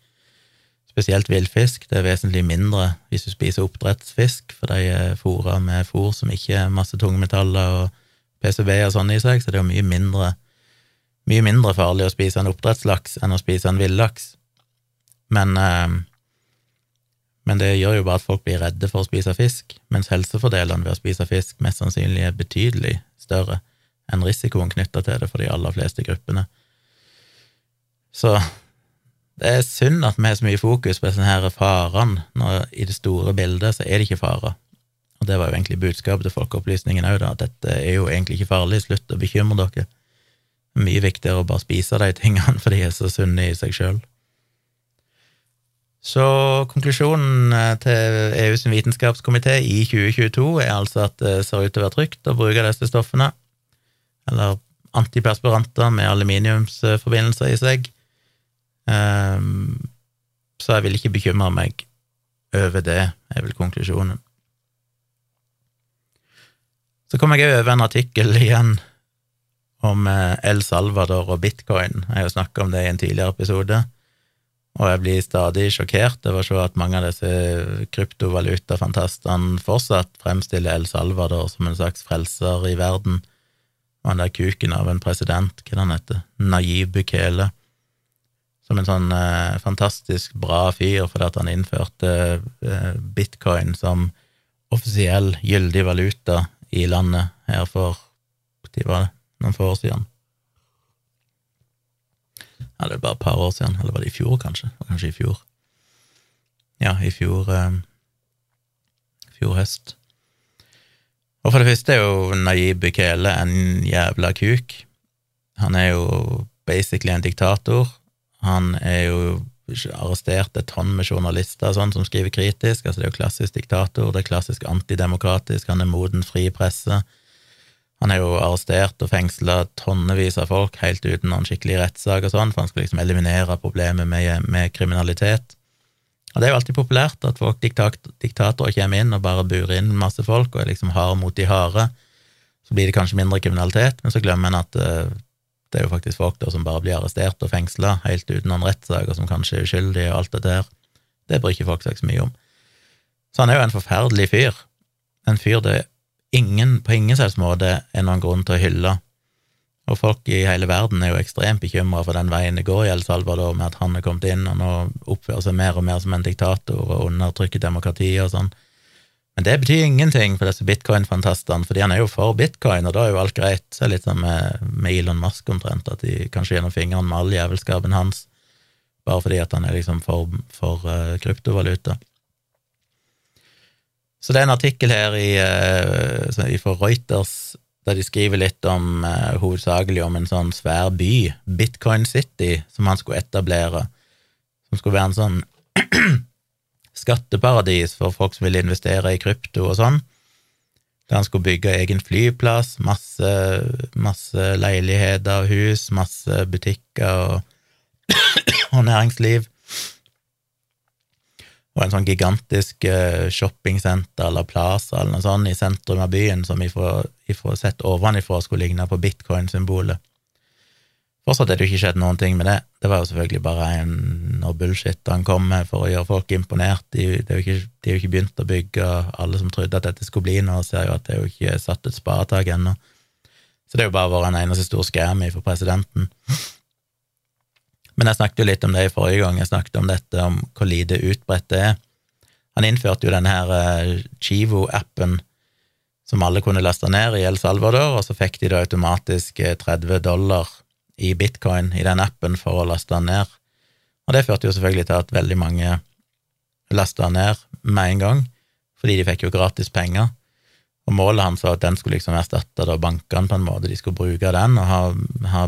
Speaker 1: spesielt villfisk. Det er vesentlig mindre hvis du spiser oppdrettsfisk, for de er fôra med fôr som ikke er masse tungmetaller og PCB og sånn i seg, så det er jo mye mindre, mye mindre farlig å spise en oppdrettslaks enn å spise en villaks. Men eh, men det gjør jo bare at folk blir redde for å spise fisk, mens helsefordelene ved å spise fisk mest sannsynlig er betydelig større enn risikoen knytta til det for de aller fleste gruppene. Så det er synd at vi har så mye fokus på disse her farene, når i det store bildet så er det ikke farer. Og det var jo egentlig budskapet til Folkeopplysningen òg, at dette er jo egentlig ikke farlig, slutt å bekymre dere. Er mye viktigere å bare spise de tingene, for de er så sunne i seg sjøl. Så konklusjonen eh, til EUs vitenskapskomité i 2022 er altså at det ser ut til å være trygt å bruke disse stoffene, eller antiperspiranter med aluminiumsforbindelser i seg. Um, så jeg vil ikke bekymre meg over det, er vel konklusjonen. Så kom jeg over en artikkel igjen om eh, El Salvador og bitcoin. Jeg har jo snakka om det i en tidligere episode, og jeg blir stadig sjokkert over å se at mange av disse kryptovalutafantastene fortsatt fremstiller El Salvador som en slags frelser i verden, og han der kuken av en president, hva han heter, Nayib Bukele, som en sånn eh, fantastisk bra fyr fordi at han innførte eh, bitcoin som offisiell gyldig valuta i landet her for når var det? Noen få år siden. Ja, det er bare et par år siden, eller var det i fjor, kanskje? Kanskje i fjor. Ja, i fjor eh, fjor høst. Og for det første er jo Nayib Bukele en jævla kuk. Han er jo basically en diktator. Han er jo arrestert et tonn med journalister sånn, som skriver kritisk. altså Det er jo klassisk diktator, det er klassisk antidemokratisk, han er moden fri presse. Han er jo arrestert og fengsla tonnevis av folk helt uten noen skikkelig rettssak og sånn, for han skal liksom eliminere problemet med, med, kriminalitet. Og det er jo alltid populært at folk, diktat, diktatorer kommer inn og bare burer inn masse folk og er liksom hard mot de harde. Så blir det kanskje mindre kriminalitet, men så glemmer en at uh, det er jo faktisk folk der som bare blir arrestert og fengsla helt uten noen rettssak, og som kanskje er uskyldige og alt det der. Det bryr ikke folk seg så mye om. Så han er jo en forferdelig fyr. En fyr det ingen, på ingen selvs måte er noen grunn til å hylle. Og folk i hele verden er jo ekstremt bekymra for den veien det går i El Salvador, med at han er kommet inn og nå oppfører seg mer og mer som en diktator og undertrykker demokratiet og sånn. Men det betyr ingenting for disse bitcoin-fantastene, fordi han er jo for bitcoin, og da er jo alt greit. Så litt sånn med, med Elon Musk omtrent, at de kanskje gjennom fingrene med all jævelskapen hans, bare fordi at han er liksom for, for uh, kryptovaluta. Så det er en artikkel her i, uh, fra Reuters der de skriver litt om, uh, hovedsakelig om en sånn svær by, Bitcoin City, som han skulle etablere, som skulle være en sånn skatteparadis for folk som ville investere i krypto og sånn. Der han skulle bygge egen flyplass, masse, masse leiligheter og hus, masse butikker og, og næringsliv. Og en sånn gigantisk uh, shoppingsenter eller plaza eller noe sånt i sentrum av byen som ifra, ifra sett ovenifra skulle ligne på bitcoin-symbolet. Fortsatt er det jo ikke skjedd noen ting med det. Det var jo selvfølgelig bare en og bullshit han kom med for å gjøre folk imponert. De, de, er ikke, de, er jo ikke, begynt å bygge, alle som trodde at dette skulle bli noe, ser jo at det er jo ikke satt et spadetak ennå. Så det er jo bare vært en eneste stor scam for presidenten. Men jeg snakket jo litt om det i forrige gang, jeg snakket om dette, om hvor lite utbredt det er. Han innførte jo denne her eh, Chivo-appen som alle kunne laste ned i El Salvador, og så fikk de da automatisk 30 eh, dollar i bitcoin i den appen for å laste den ned. Og det førte jo selvfølgelig til at veldig mange lasta ned med en gang, fordi de fikk jo gratis penger. Og målet hans var at den skulle liksom erstatte bankene på en måte. De skulle bruke den og ha, ha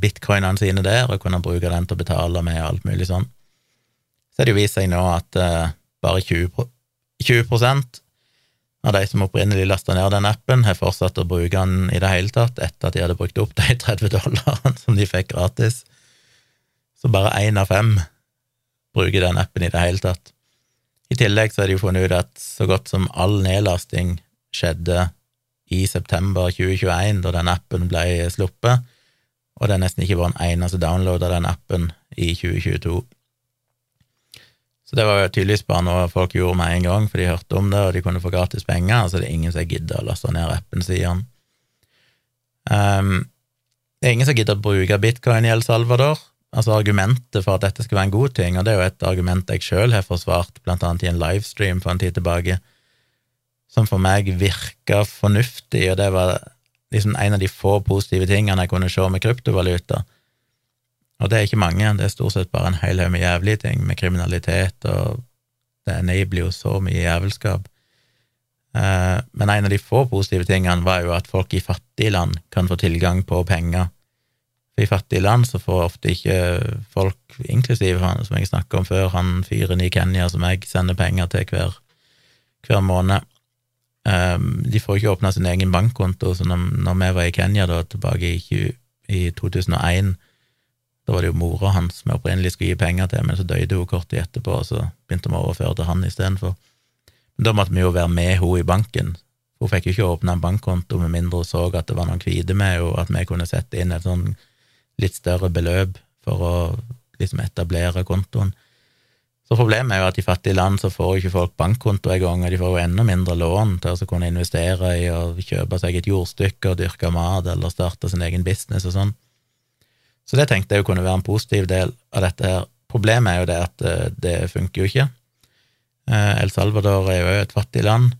Speaker 1: bitcoinene sine der og kunne bruke den til å betale med alt mulig sånn. Så har det jo vist seg nå at uh, bare 20, 20 av de som opprinnelig lasta ned den appen, har fortsatt å bruke den i det hele tatt etter at de hadde brukt opp de 30 dollarene som de fikk gratis. Så bare én av fem bruker den appen i det hele tatt. I tillegg så har de jo funnet ut at så godt som all nedlasting skjedde i september 2021, da den appen ble sluppet, og det er nesten ikke vært en eneste download av den appen i 2022. Så det var jo tydeligvis bare noe folk gjorde med en gang, for de hørte om det, og de kunne få gratis penger, altså det er ingen som gidder å laste ned appen, sier han. Um, det er ingen som gidder å bruke bitcoin i El Salvador. Altså Argumentet for at dette skal være en god ting, og det er jo et argument jeg sjøl har forsvart, blant annet i en livestream for en tid tilbake, som for meg virka fornuftig, og det var liksom en av de få positive tingene jeg kunne se med kryptovaluta og det er ikke mange, det er stort sett bare en hel haug med jævlige ting, med kriminalitet, og det enabler jo så mye jævelskap. Eh, men en av de få positive tingene var jo at folk i fattige land kan få tilgang på penger. For i fattige land så får ofte ikke folk, inklusiv han som jeg snakka om før, han fyren i Kenya som jeg sender penger til hver, hver måned, de får ikke åpna sin egen bankkonto. Så når, når, vi var i Kenya da, tilbake i, i 2001, da var det jo mora hans vi opprinnelig skulle gi penger til, men så døde hun kort tid etterpå, og så begynte vi å overføre til han istedenfor. Da måtte vi jo være med henne i banken. Hun fikk jo ikke åpne en bankkonto med mindre hun så at det var noen hvite med henne, og at vi kunne sette inn et sånn litt større beløp for å liksom etablere kontoen. Så problemet er jo at i fattige land så får ikke folk bankkonto engang, og de får jo enda mindre lån til å kunne investere i å kjøpe seg et jordstykke og dyrke mat eller starte sin egen business og sånn. Så det tenkte jeg jo kunne være en positiv del av dette her. Problemet er jo det at eh, det funker jo ikke. Eh, El Salvador er jo et fattig land,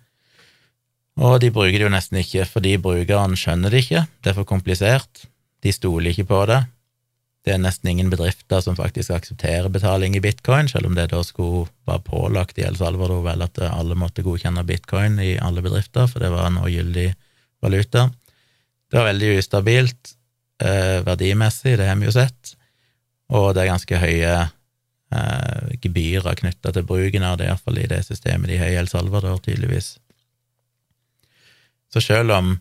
Speaker 1: og de bruker det jo nesten ikke fordi brukeren skjønner det ikke, det er for komplisert, de stoler ikke på det. Det er nesten ingen bedrifter som faktisk aksepterer betaling i bitcoin, selv om det da skulle være pålagt i El Salvador vel at alle måtte godkjenne bitcoin i alle bedrifter, for det var nå gyldig valuta. Det var veldig ustabilt eh, verdimessig, det har vi jo sett, og det er ganske høye eh, gebyrer knytta til bruken av det, iallfall i det systemet de har i El Salvador, tydeligvis. Så selv om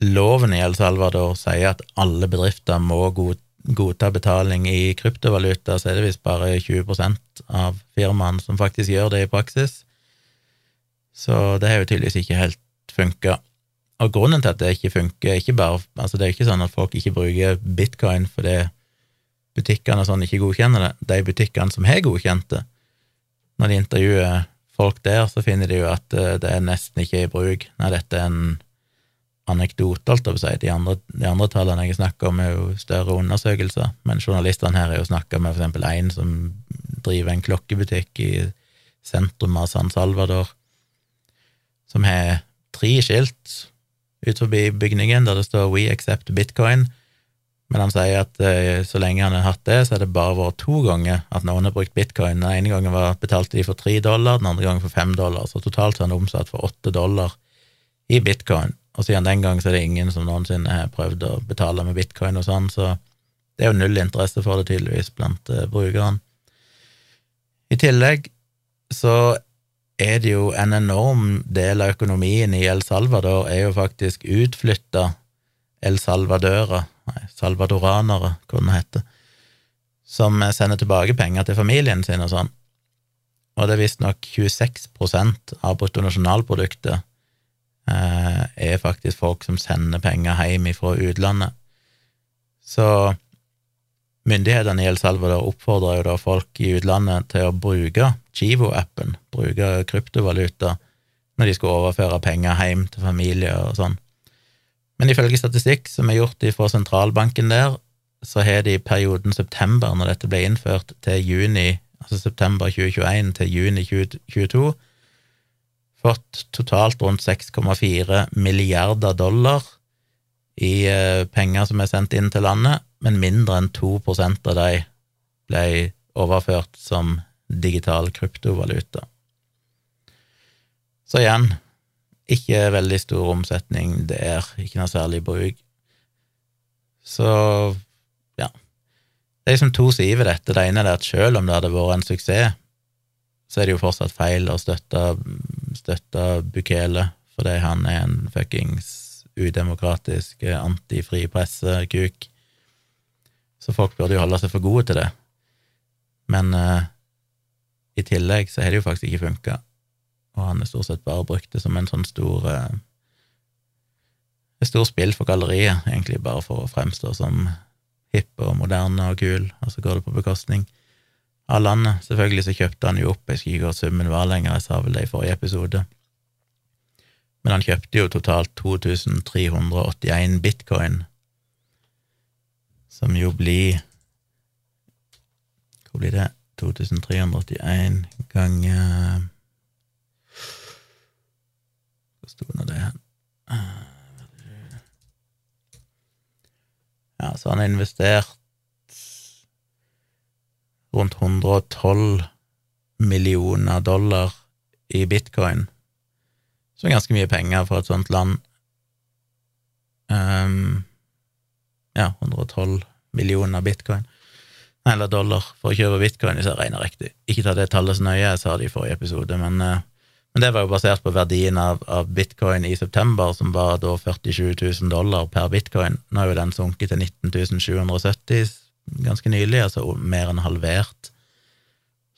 Speaker 1: loven i El Salvador sier at alle bedrifter må godta betaling i kryptovaluta, så er det visst bare 20% av firmaene som faktisk gjør det i praksis. Så det har jo tydeligvis ikke helt funka. Og grunnen til at det ikke funker, er ikke bare Altså, det er ikke sånn at folk ikke bruker bitcoin fordi butikkene sånn ikke godkjenner det. De butikkene som har godkjent det, når de intervjuer folk der, så finner de jo at eh, det er nesten ikke i bruk. Nei, dette er en anekdote, alt jeg si. De andre, de andre tallene jeg snakker om, er jo større undersøkelser, men journalistene her har jo snakka med eksempel en som driver en klokkebutikk i sentrum av San Salvador, som har tre skilt ut forbi bygningen der det står We accept bitcoin, men han sier at eh, så lenge han har hatt det, så er det bare vært to ganger at noen har brukt bitcoin. Den ene gangen var betalte de for tre dollar, den andre gangen for fem dollar, så totalt har han omsatt for åtte dollar i bitcoin. Og siden den gang så er det ingen som noensinne har prøvd å betale med bitcoin og sånn, så det er jo null interesse for det tydeligvis blant uh, brukerne. I tillegg så er det jo en enorm del av økonomien i El Salvador er jo faktisk utflytta El Salvadora, nei, salvadoranere, hva det heter, som sender tilbake penger til familien sin og sånn. Og det er visstnok 26% av bruttonasjonalproduktet eh, er faktisk folk som sender penger hjem fra utlandet. Så myndighetene i El Salvador oppfordrer jo da folk i utlandet til å bruke Chivo-appen, bruke kryptovaluta, når de skal overføre penger hjem til familie og sånn. Men ifølge statistikk som er gjort fra sentralbanken der, så har de i perioden september, når dette ble innført, til juni, altså september 2021 til juni 2022, fått totalt rundt 6,4 milliarder dollar i eh, penger som er sendt inn til landet, men mindre enn 2% av de ble overført som digital kryptovaluta. Så igjen, ikke veldig stor omsetning der, ikke noe særlig bruk. Så ja. Det er liksom to sider ved dette. Det ene er at selv om det hadde vært en suksess, så er det jo fortsatt feil å støtte, støtte Bukele, fordi han er en fuckings udemokratisk, antifri presse-kuk. Så folk burde jo holde seg for gode til det. Men uh, i tillegg så har det jo faktisk ikke funka og han er stort sett bare brukt det som en sånn stor uh, et stort spill for galleriet, egentlig bare for å fremstå som hipp og moderne og kul, og så går det på bekostning av landet. Selvfølgelig så kjøpte han jo opp, jeg skal ikke gå summen var lenger, jeg sa vel det i forrige episode, men han kjøpte jo totalt 2381 bitcoin, som jo blir Hvor blir det? 2381 ganger Hvor sto nå det hen? Ja, så han har investert rundt 112 millioner dollar i bitcoin. er ganske mye penger for et sånt land. Um, ja, 112 millioner bitcoin, eller dollar, for å kjøpe bitcoin, hvis jeg regner riktig. Ikke ta det tallet så nøye, jeg sa det i forrige episode, men, uh, men det var jo basert på verdien av, av, bitcoin i september, som var da 47 000 dollar per bitcoin. Nå er jo den sunket til 19 770 ganske nylig, altså mer enn halvert.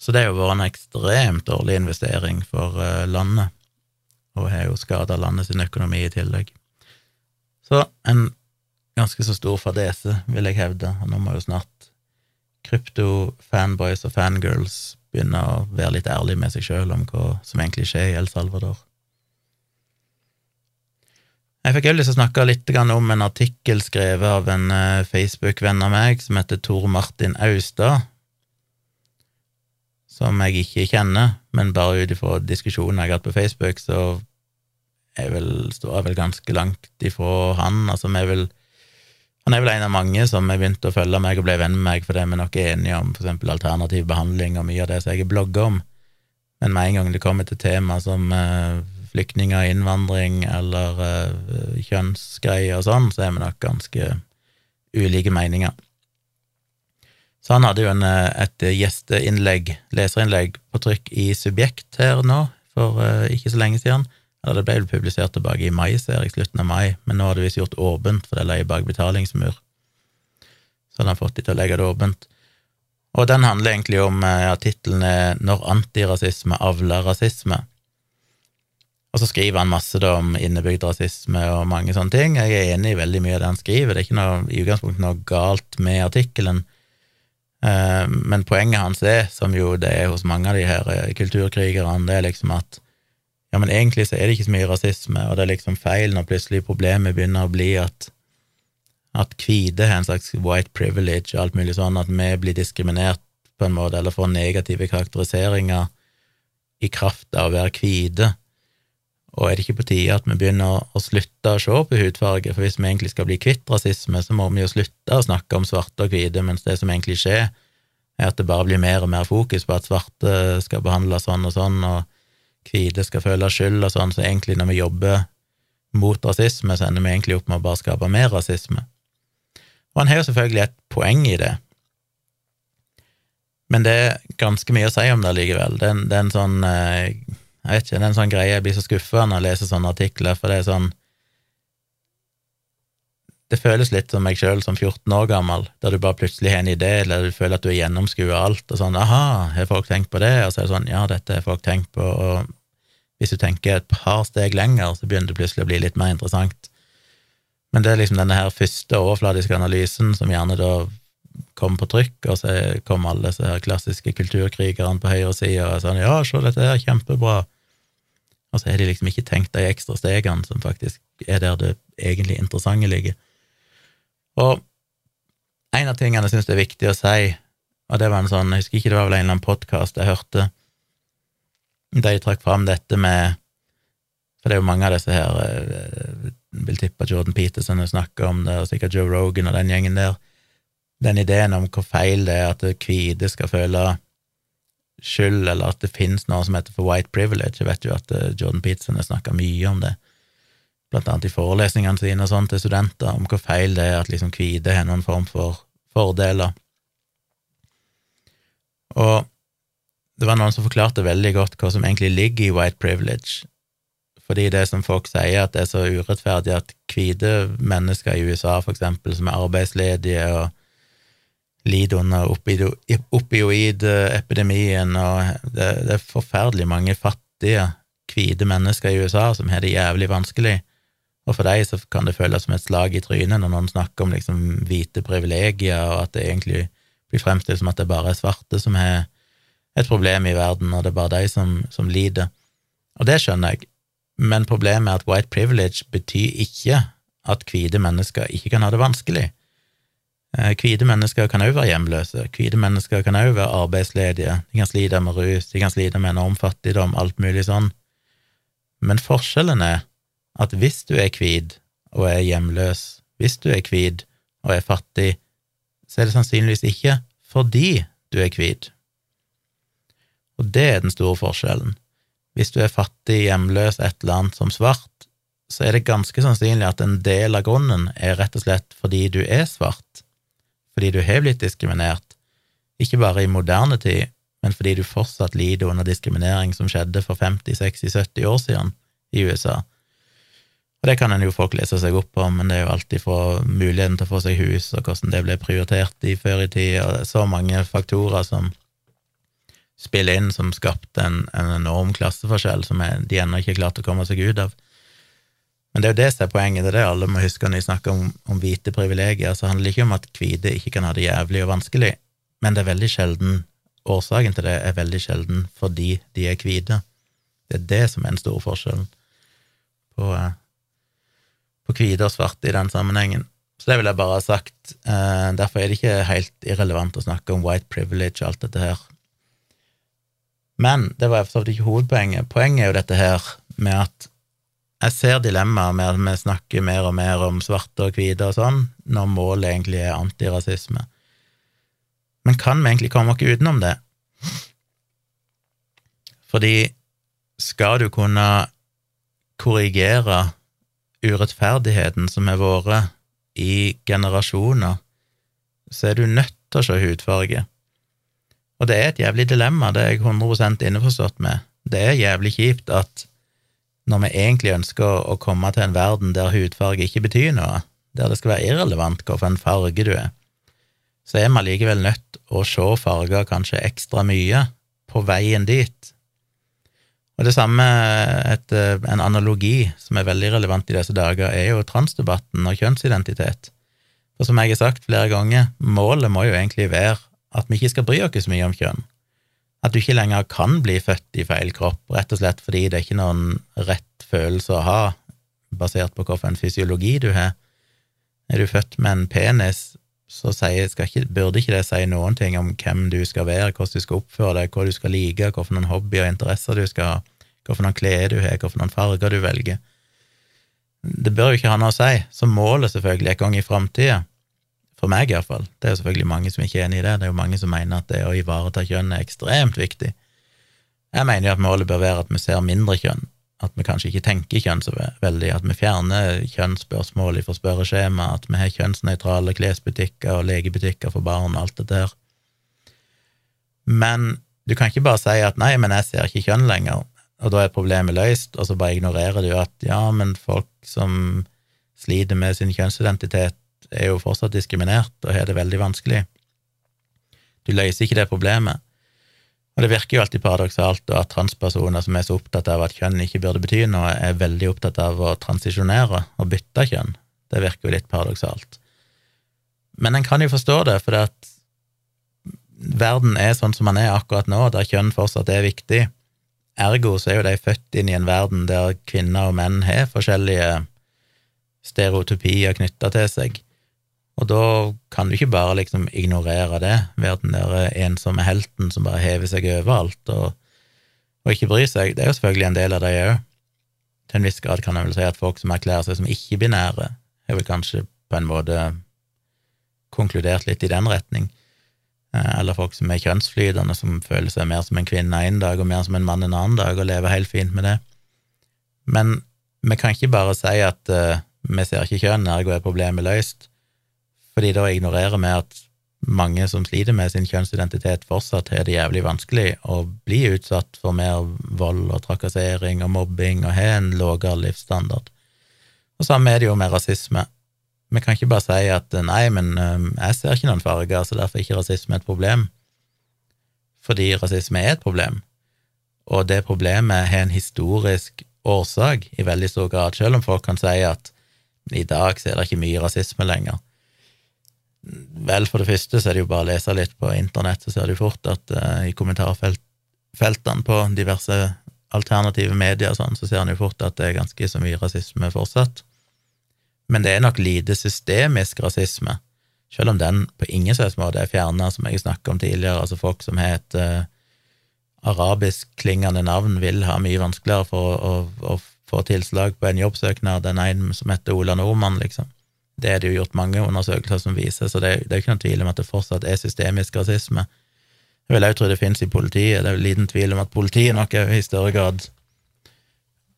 Speaker 1: Så det har jo vært en ekstremt dårlig investering for uh, landet, og har jo skada landet sin økonomi i tillegg. Så en ganske så stor fadese, vil jeg hevde, og nå må jo snart krypto-fanboys og fangirls begynne å være litt ærlige med seg sjøl om hva som egentlig skjer i El Salvador. Jeg fikk også lyst til å snakke litt om en artikkel skrevet av en eh, Facebook-venn av meg som heter Tor Martin Austad, som jeg ikke kjenner, men bare ut ifra diskusjonen jeg har hatt på Facebook, så jeg vel, står jeg vel ganske langt ifra han. Altså, vi er han er vel en av mange som har begynt å følge meg og ble venn med meg fordi vi nok er enige om eksempel alternativ behandling og mye av det som jeg blogger om, men med en gang det kommer til tema som uh, flyktninger, innvandring eller uh, kjønnsgreier og sånn, så er vi nok ganske ulike meninger. Så han hadde jo en, eh, et gjesteinnlegg, leserinnlegg, på trykk i Subjekt her nå, for uh, ikke så lenge siden eller det ble vel publisert tilbake i mai, ser jeg, slutten av mai, men nå har det visst gjort åpent, for det ligger bak betalingsmur. Så han har fått de til å legge det åpent. Og den handler egentlig om ja, tittelen er 'Når antirasisme avler rasisme'. Og så skriver han masse da om innebygd rasisme og mange sånne ting. Jeg er enig i veldig mye av det han skriver, det er ikke noe, i utgangspunktet noe galt med artikkelen. Eh, men poenget hans er, som jo det er hos mange av de her eh, kulturkrigerne, det er liksom at ja, men egentlig så er det ikke så mye rasisme, og det er liksom feil når plutselig problemet begynner å bli at at hvite har en slags white privilege og alt mulig sånn, at vi blir diskriminert på en måte, eller får negative karakteriseringer i kraft av å være hvite. Og er det ikke på tide at vi begynner å slutte å se på hudfarge, for hvis vi egentlig skal bli kvitt rasisme, så må vi jo slutte å snakke om svarte og hvite, mens det som egentlig skjer, er at det bare blir mer og mer fokus på at svarte skal behandles sånn og sånn, og hvite skal føle skyld og sånn, så egentlig når vi jobber mot rasisme, så ender vi egentlig opp med å bare skape mer rasisme. Og han har jo selvfølgelig et poeng i det, men det er ganske mye å si om det likevel. Det er, det er en sånn eh, Jeg vet ikke, det er en sånn greie jeg blir så skuffa når jeg leser sånne artikler, for det er sånn det føles litt som meg sjøl som 14 år gammel, der du bare plutselig har en idé, eller du føler at du har gjennomskuet alt, og sånn 'aha, har folk tenkt på det?' Og så er det sånn 'ja, dette har folk tenkt på', og hvis du tenker et par steg lenger, så begynner det plutselig å bli litt mer interessant. Men det er liksom denne her første overfladiske analysen som gjerne da kom på trykk, og så kom alle disse her klassiske kulturkrigerne på høyresida og sånn 'ja, se, dette er kjempebra', og så har de liksom ikke tenkt de ekstra stegene som faktisk er der det egentlig interessante ligger. Og en av tingene jeg syns er viktig å si, og det var en sånn, jeg husker ikke det var vel en eller annen podkast jeg hørte, de trakk fram dette med For det er jo mange av disse her jeg Vil tippe Jordan Peterson snakker om det, og sikkert Joe Rogan og den gjengen der. Den ideen om hvor feil det er at hvite skal føle skyld, eller at det finnes noe som heter for white privilege. Jeg vet jo at eh, Jordan Peterson har snakka mye om det blant annet i forelesningene sine og sånn til studenter, om hvor feil det er at liksom hvite har noen form for fordeler. Og det var noen som forklarte veldig godt hva som egentlig ligger i white privilege, fordi det som folk sier, at det er så urettferdig at hvite mennesker i USA, for eksempel, som er arbeidsledige og lider under opioidepidemien, og det, det er forferdelig mange fattige hvite mennesker i USA som har det jævlig vanskelig, og for deg så kan det føles som et slag i trynet når noen snakker om liksom hvite privilegier, og at det egentlig blir fremstilt som at det bare er svarte som har et problem i verden, og det er bare de som, som lider. Og det skjønner jeg, men problemet er at white privilege betyr ikke at hvite mennesker ikke kan ha det vanskelig. Eh, hvite mennesker kan òg være hjemløse, hvite mennesker kan òg være arbeidsledige, de kan slite med rus, de kan slite med enorm fattigdom, alt mulig sånn. Men forskjellen er at hvis du er hvit og er hjemløs, hvis du er hvit og er fattig, så er det sannsynligvis ikke fordi du er hvit. Og det er den store forskjellen. hvis du er fattig, hjemløs, et eller annet som svart, så er det ganske sannsynlig at en del av grunnen er rett og slett fordi du er svart, fordi du har blitt diskriminert, ikke bare i moderne tid, men fordi du fortsatt lider under diskriminering som skjedde for 50, 60, 70 år siden i USA. Og det kan en jo folk lese seg opp på, men det er jo alltid fra muligheten til å få seg hus, og hvordan det ble prioritert i før i tid, og så mange faktorer som spiller inn, som skapte en, en enorm klasseforskjell som de ennå ikke har klart å komme seg ut av. Men det er jo det som er poenget, det er det alle må huske når de snakker om, om hvite privilegier, så handler det ikke om at hvite ikke kan ha det jævlig og vanskelig, men det er veldig sjelden Årsaken til det er veldig sjelden fordi de er hvite. Det er det som er den store forskjellen på, eh, på hvite og svarte i den sammenhengen. Så det vil jeg bare ha sagt. Eh, derfor er det ikke helt irrelevant å snakke om white privilege og alt dette her. Men det var for så vidt ikke hovedpoenget. Poenget er jo dette her med at jeg ser dilemmaet med at vi snakker mer og mer om svarte og hvite og sånn, når målet egentlig er antirasisme. Men kan vi egentlig komme oss utenom det? Fordi skal du kunne korrigere urettferdigheten som har vært i generasjoner, så er du nødt til å se hudfarge. Og det er et jævlig dilemma, det er jeg 100% innforstått med. Det er jævlig kjipt at når vi egentlig ønsker å komme til en verden der hudfarge ikke betyr noe, der det skal være irrelevant hvilken farge du er, så er vi allikevel nødt å se farger kanskje ekstra mye på veien dit. Og det samme, et, en analogi som er veldig relevant i disse dager, er jo transdebatten og kjønnsidentitet. For som jeg har sagt flere ganger, målet må jo egentlig være at vi ikke skal bry oss så mye om kjønn. At du ikke lenger kan bli født i feil kropp, rett og slett fordi det er ikke noen rett følelse å ha, basert på hvilken fysiologi du har. Er du født med en penis, så ikke, burde ikke det si noen ting om hvem du skal være, hvordan du skal oppføre deg, hva du skal like, hvilke hobbyer og interesser du skal ha, hvilke klær du har, hvilke farger du velger. Det bør jo ikke ha noe å si, så målet selvfølgelig en gang i framtida, for meg iallfall, det er jo selvfølgelig mange som ikke er enig i det, det er jo mange som mener at det å ivareta kjønn er ekstremt viktig. Jeg mener jo at målet bør være at vi ser mindre kjønn, at vi kanskje ikke tenker kjønn så veldig, at vi fjerner kjønnsspørsmål fra spørreskjema, at vi har kjønnsnøytrale klesbutikker og legebutikker for barn og alt det der. Men du kan ikke bare si at nei, men jeg ser ikke kjønn lenger, og da er problemet løst, og så bare ignorerer du at ja, men folk som sliter med sin kjønnsidentitet, er jo fortsatt diskriminert og har det veldig vanskelig. Du løser ikke det problemet. Og det virker jo alltid paradoksalt at transpersoner som er så opptatt av at kjønn ikke burde bety noe, er veldig opptatt av å transisjonere og bytte kjønn. Det virker jo litt paradoksalt. Men en kan jo forstå det, for at verden er sånn som den er akkurat nå, der kjønn fortsatt er viktig. Ergo så er jo de født inn i en verden der kvinner og menn har forskjellige stereotypier knytta til seg. Og da kan du ikke bare liksom ignorere det, være den der ensomme helten som bare hever seg overalt og, og ikke bryr seg. Det er jo selvfølgelig en del av det òg. Til en viss grad kan jeg vel si at folk som erklærer seg som ikke-binære, har vel kanskje på en måte konkludert litt i den retning. Eh, eller folk som er kjønnsflytende, som føler seg mer som en kvinne en dag og mer som en mann en annen dag, og lever helt fint med det. Men vi kan ikke bare si at uh, vi ser ikke kjønn, ergo er problemet løst fordi da ignorerer vi at mange som sliter med sin kjønnsidentitet, fortsatt har det jævlig vanskelig å bli utsatt for mer vold og trakassering og mobbing og har en lavere livsstandard. Og samme er det jo med rasisme. Vi kan ikke bare si at nei, men um, jeg ser ikke noen farger, så derfor er ikke rasisme et problem. Fordi rasisme er et problem, og det problemet har en historisk årsak i veldig stor grad, selv om folk kan si at i dag så er det ikke mye rasisme lenger. Vel, for det første så er det jo bare å lese litt på internett, så ser du fort at uh, i kommentarfeltene på diverse alternative medier og sånn, så ser en jo fort at det er ganske så mye rasisme fortsatt. Men det er nok lite systemisk rasisme, selv om den på ingen slags måte er fjerna, som jeg snakket om tidligere, altså folk som har et uh, arabisk-klingende navn, vil ha mye vanskeligere for å, å, å få tilslag på en jobbsøknad enn en som heter Ola Nordmann, liksom. Det er det jo gjort mange undersøkelser som viser, så det, det er ikke noen tvil om at det fortsatt er systemisk rasisme. Jeg vil også tro det finnes i politiet. Det er jo liten tvil om at politiet nok i større grad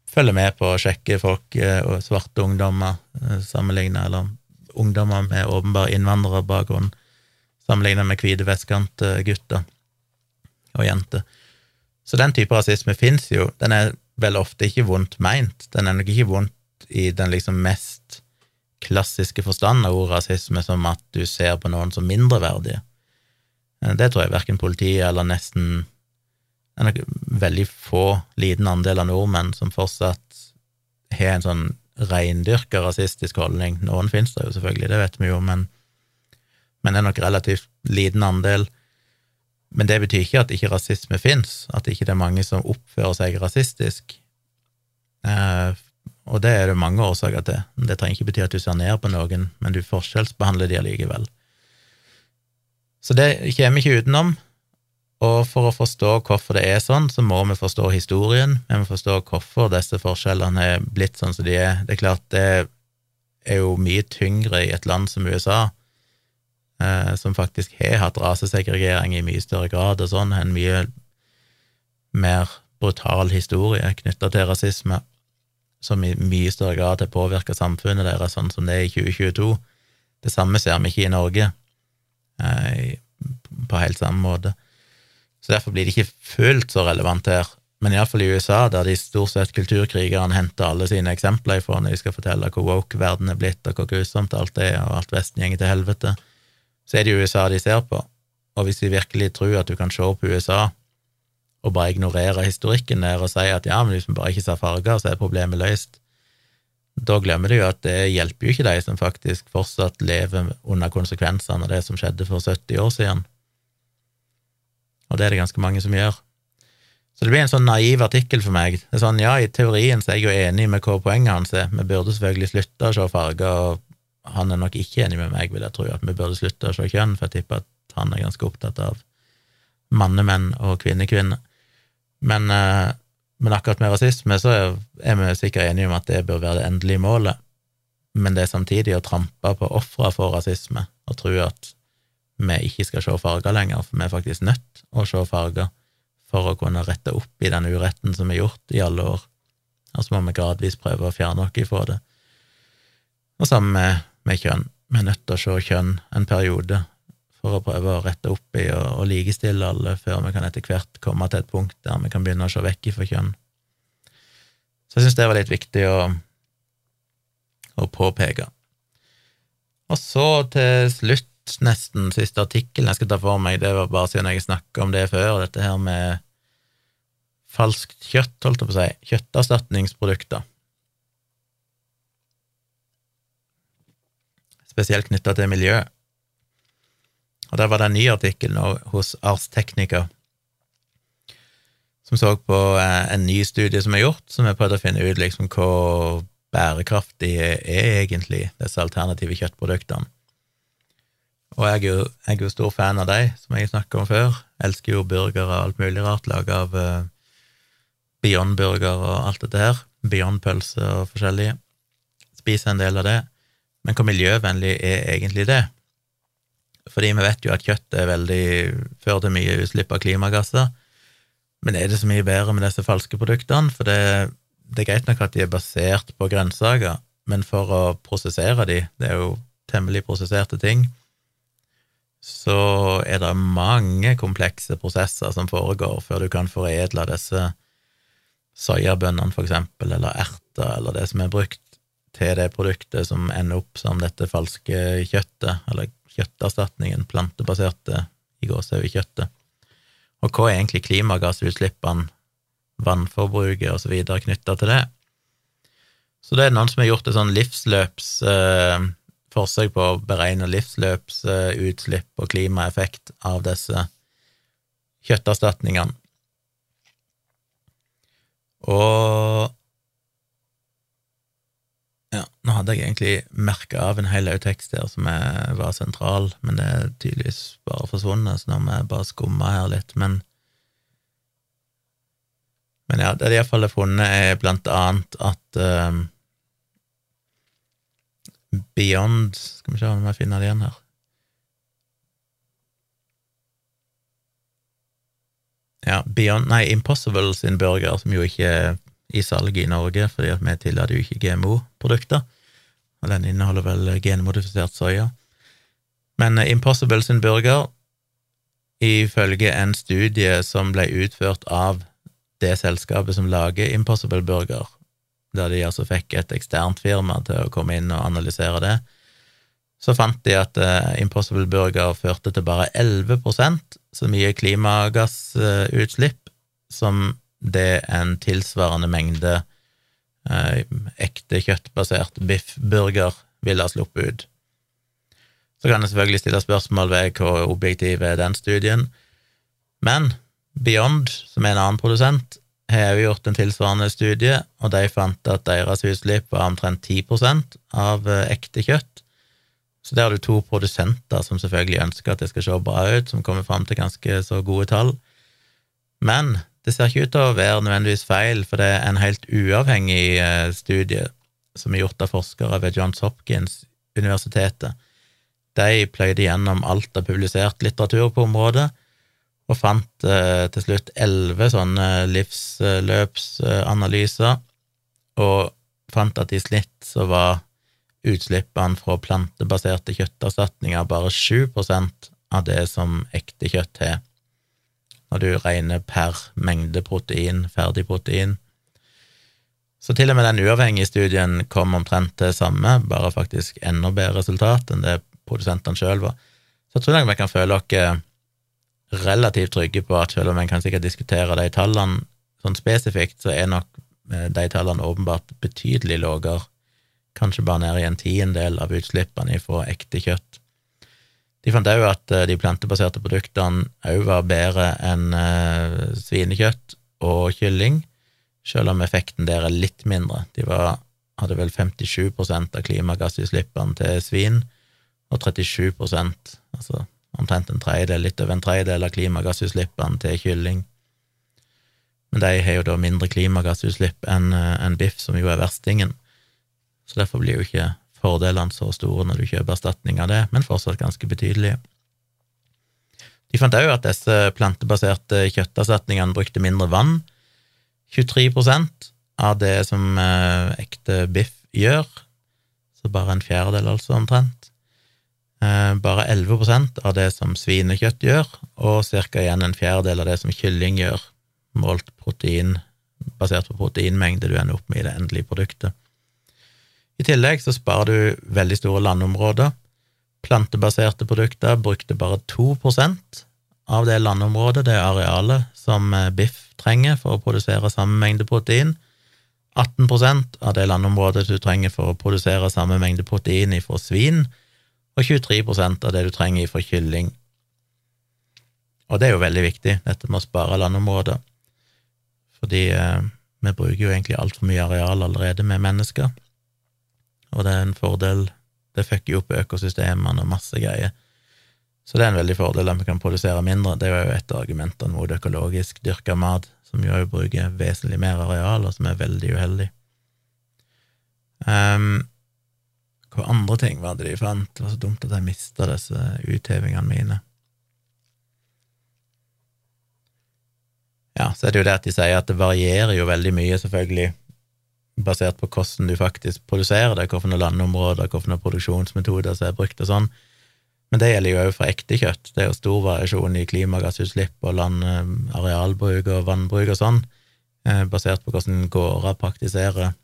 Speaker 1: følger med på å sjekke folk eh, og svarte ungdommer eh, sammenligna, eller ungdommer med åpenbar innvandrerbakgrunn sammenligna med hvite vestkante gutter og jenter. Så den type rasisme fins jo. Den er vel ofte ikke vondt meint. Den er nok ikke vondt i den liksom mest klassiske forstand av ordet rasisme, som at du ser på noen som mindreverdige. Eh, det tror jeg verken politiet eller nesten det er nok veldig få, liten andel av nordmenn som fortsatt har en sånn reindyrka rasistisk holdning. Noen finnes det jo selvfølgelig, det vet vi jo, men, men det er nok relativt liten andel. Men det betyr ikke at ikke rasisme fins, at ikke det er mange som oppfører seg rasistisk. Og det er det mange årsaker til. Det trenger ikke bety at du ser ned på noen, men du forskjellsbehandler de allikevel. Så det kommer ikke utenom. Og for å forstå hvorfor det er sånn, så må vi forstå historien, vi må forstå hvorfor disse forskjellene er blitt sånn som de er. Det er klart det er jo mye tyngre i et land som USA, eh, som faktisk har hatt rasesegregering i mye større grad og sånn, en mye mer brutal historie knytta til rasisme, som i mye større grad har påvirka samfunnet deres sånn som det er i 2022. Det samme ser vi ikke i Norge eh, på helt samme måte. Så derfor blir det ikke fullt så relevant her. Men iallfall i USA, der de stort sett kulturkrigerne henter alle sine eksempler ifra når de skal fortelle hvor woke verden er blitt, og hvor grusomt alt er, og alt Vesten gjenger til helvete, så er det jo USA de ser på. Og hvis de virkelig tror at du kan se på USA og bare ignorere historikken der og si at ja, men hvis vi bare ikke ser farger, så er problemet løst, da glemmer de jo at det hjelper jo ikke de som faktisk fortsatt lever under konsekvensene av det som skjedde for 70 år siden og det er det ganske mange som gjør. Så det blir en sånn naiv artikkel for meg. Det er sånn, Ja, i teorien så er jeg jo enig med hva poenget hans er, vi burde selvfølgelig slutte å se farger, og han er nok ikke enig med meg, vil jeg tro, at vi burde slutte å se kjønn, for jeg tipper at han er ganske opptatt av mannemenn og kvinnekvinner. Men, eh, men akkurat med rasisme så er vi sikkert enige om at det bør være det endelige målet, men det er samtidig å trampe på ofre for rasisme og tro at vi ikke skal se farger lenger, for vi er faktisk nødt å se farger for å kunne rette opp i den uretten som er gjort i alle år. Og så må vi gradvis prøve å fjerne noe ifra det. Og sammen med, med kjønn. Vi er nødt til å se kjønn en periode for å prøve å rette opp i og, og likestille alle, før vi kan etter hvert komme til et punkt der vi kan begynne å se vekk ifra kjønn. Så jeg syns det var litt viktig å, å påpeke. Og så til slutt nesten siste artikkelen jeg skal ta for meg, det var bare siden jeg snakka om det før, dette her med falskt kjøtt, holdt jeg på å si, kjøtterstatningsprodukter. Spesielt knytta til miljø. Og der var det en ny artikkel nå hos Ars Technica som så på eh, en ny studie som er gjort, som har prøvd å finne ut liksom hvor bærekraftige er egentlig disse alternative kjøttproduktene. Og jeg er, jo, jeg er jo stor fan av deg, som jeg snakka om før. elsker jo burger og alt mulig rart laga av uh, Beyond-burger og alt dette her. Beyond-pølse og forskjellige. Spiser en del av det. Men hvor miljøvennlig er egentlig det? Fordi vi vet jo at kjøtt er veldig fører til mye utslipp av klimagasser. Men er det så mye bedre med disse falske produktene? For det, det er greit nok at de er basert på grønnsaker, men for å prosessere de, det er jo temmelig prosesserte ting, så er det mange komplekse prosesser som foregår før du kan foredle disse soyabønnene, for eksempel, eller erter, eller det som er brukt til det produktet som ender opp som dette falske kjøttet, eller kjøtterstatningen, plantebaserte i gåsehudkjøttet. Og hva er egentlig klimagassutslippene, vannforbruket osv. knytta til det? Så det er noen som har gjort et sånn livsløps eh, forsøk på å beregne livsløpsutslipp og klimaeffekt av disse kjøtterstatningene. Og ja, nå hadde jeg egentlig merka av en hel tekst her som var sentral, men det er tydeligvis bare forsvunnet, så nå må jeg bare skumme her litt. Men, men ja, det de iallfall har funnet, er blant annet at um, Beyond Skal vi se om jeg finner det igjen her. Ja, Beyond Nei, Impossible sin burger, som jo ikke i salget i Norge, fordi at vi tillater jo ikke GMO-produkter, og den inneholder vel genmodifisert soya. Men Impossible sin burger, ifølge en studie som ble utført av det selskapet som lager Impossible Burger, der de altså fikk et eksternt firma til å komme inn og analysere det, så fant de at uh, Impossible Burger førte til bare 11% så mye klimagassutslipp som det en tilsvarende mengde eh, ekte kjøttbasert biffburger ville ha sluppet ut. Så kan jeg selvfølgelig stille spørsmål ved hvor objektiv er den studien, men Beyond, som er en annen produsent, har jo gjort en tilsvarende studie, og de fant at deres utslipp var omtrent 10 av eh, ekte kjøtt. Så der har du to produsenter som selvfølgelig ønsker at det skal se bra ut, som kommer fram til ganske så gode tall. Men det ser ikke ut til å være nødvendigvis feil, for det er en helt uavhengig eh, studie som er gjort av forskere ved Johns Hopkins-universitetet. De pløyde gjennom alt av publisert litteratur på området, og fant eh, til slutt elleve sånne livsløpsanalyser, og fant at i snitt så var utslippene fra plantebaserte kjøtterstatninger bare 7% av det som ekte kjøtt har, når du regner per mengde protein, ferdig protein. Så til og med den uavhengige studien kom omtrent til samme, bare faktisk enda bedre resultat enn det produsentene sjøl var. Så jeg tror jeg vi kan føle oss relativt trygge på at selv om en kan sikkert diskutere de tallene sånn spesifikt, så er nok eh, de tallene åpenbart betydelig lavere, kanskje bare ned i en tiendedel av utslippene fra ekte kjøtt. De fant òg at eh, de plantebaserte produktene òg var bedre enn eh, svinekjøtt og kylling, selv om effekten der er litt mindre. De var, hadde vel 57% av klimagassutslippene til svin, og 37% altså omtrent en tredjedel, litt over en tredjedel av klimagassutslippene til kylling. Men de har jo da mindre klimagassutslipp enn eh, en biff, som jo er verstingen, så derfor blir jo ikke fordelene så store når du kjøper erstatning av det, men fortsatt ganske betydelige. De fant òg at disse plantebaserte kjøtterstatningene brukte mindre vann, 23% av det som eh, ekte biff gjør, så bare en fjerdedel, altså, omtrent. Eh, bare 11% av det som svinekjøtt gjør, og ca. igjen en fjerdedel av det som kylling gjør, målt protein, basert på proteinmengde du ender opp med i det endelige produktet. I tillegg så sparer du veldig store landområder. Plantebaserte produkter brukte bare 2% av det landområdet, det arealet, som eh, biff trenger for å produsere samme mengde protein. 18% av det landområdet du trenger for å produsere samme mengde protein fra svin, og 23% av det du trenger fra kylling. Og det er jo veldig viktig, dette med å spare landområder, fordi eh, vi bruker jo egentlig altfor mye areal allerede med mennesker, og det er en fordel, det fucker jo opp økosystemene og masse greier. Så det er en veldig fordel at vi kan produsere mindre. Det er jo et av argumentene mot økologisk dyrka mat, som jo bruker vesentlig mer areal, og som er veldig uheldig. Um, hva andre ting var det de fant? Det var så dumt at jeg mista disse uthevingene mine. Ja, så er det jo det at de sier at det varierer jo veldig mye, selvfølgelig, basert på hvordan du faktisk produserer det, hvilke landområder, hvilke produksjonsmetoder som er brukt og sånn. Men det gjelder jo òg for ekte kjøtt. Det er jo stor variasjon i klimagassutslipp og land, eh, arealbruk og vannbruk og sånn, eh, basert på hvordan gårder praktiserer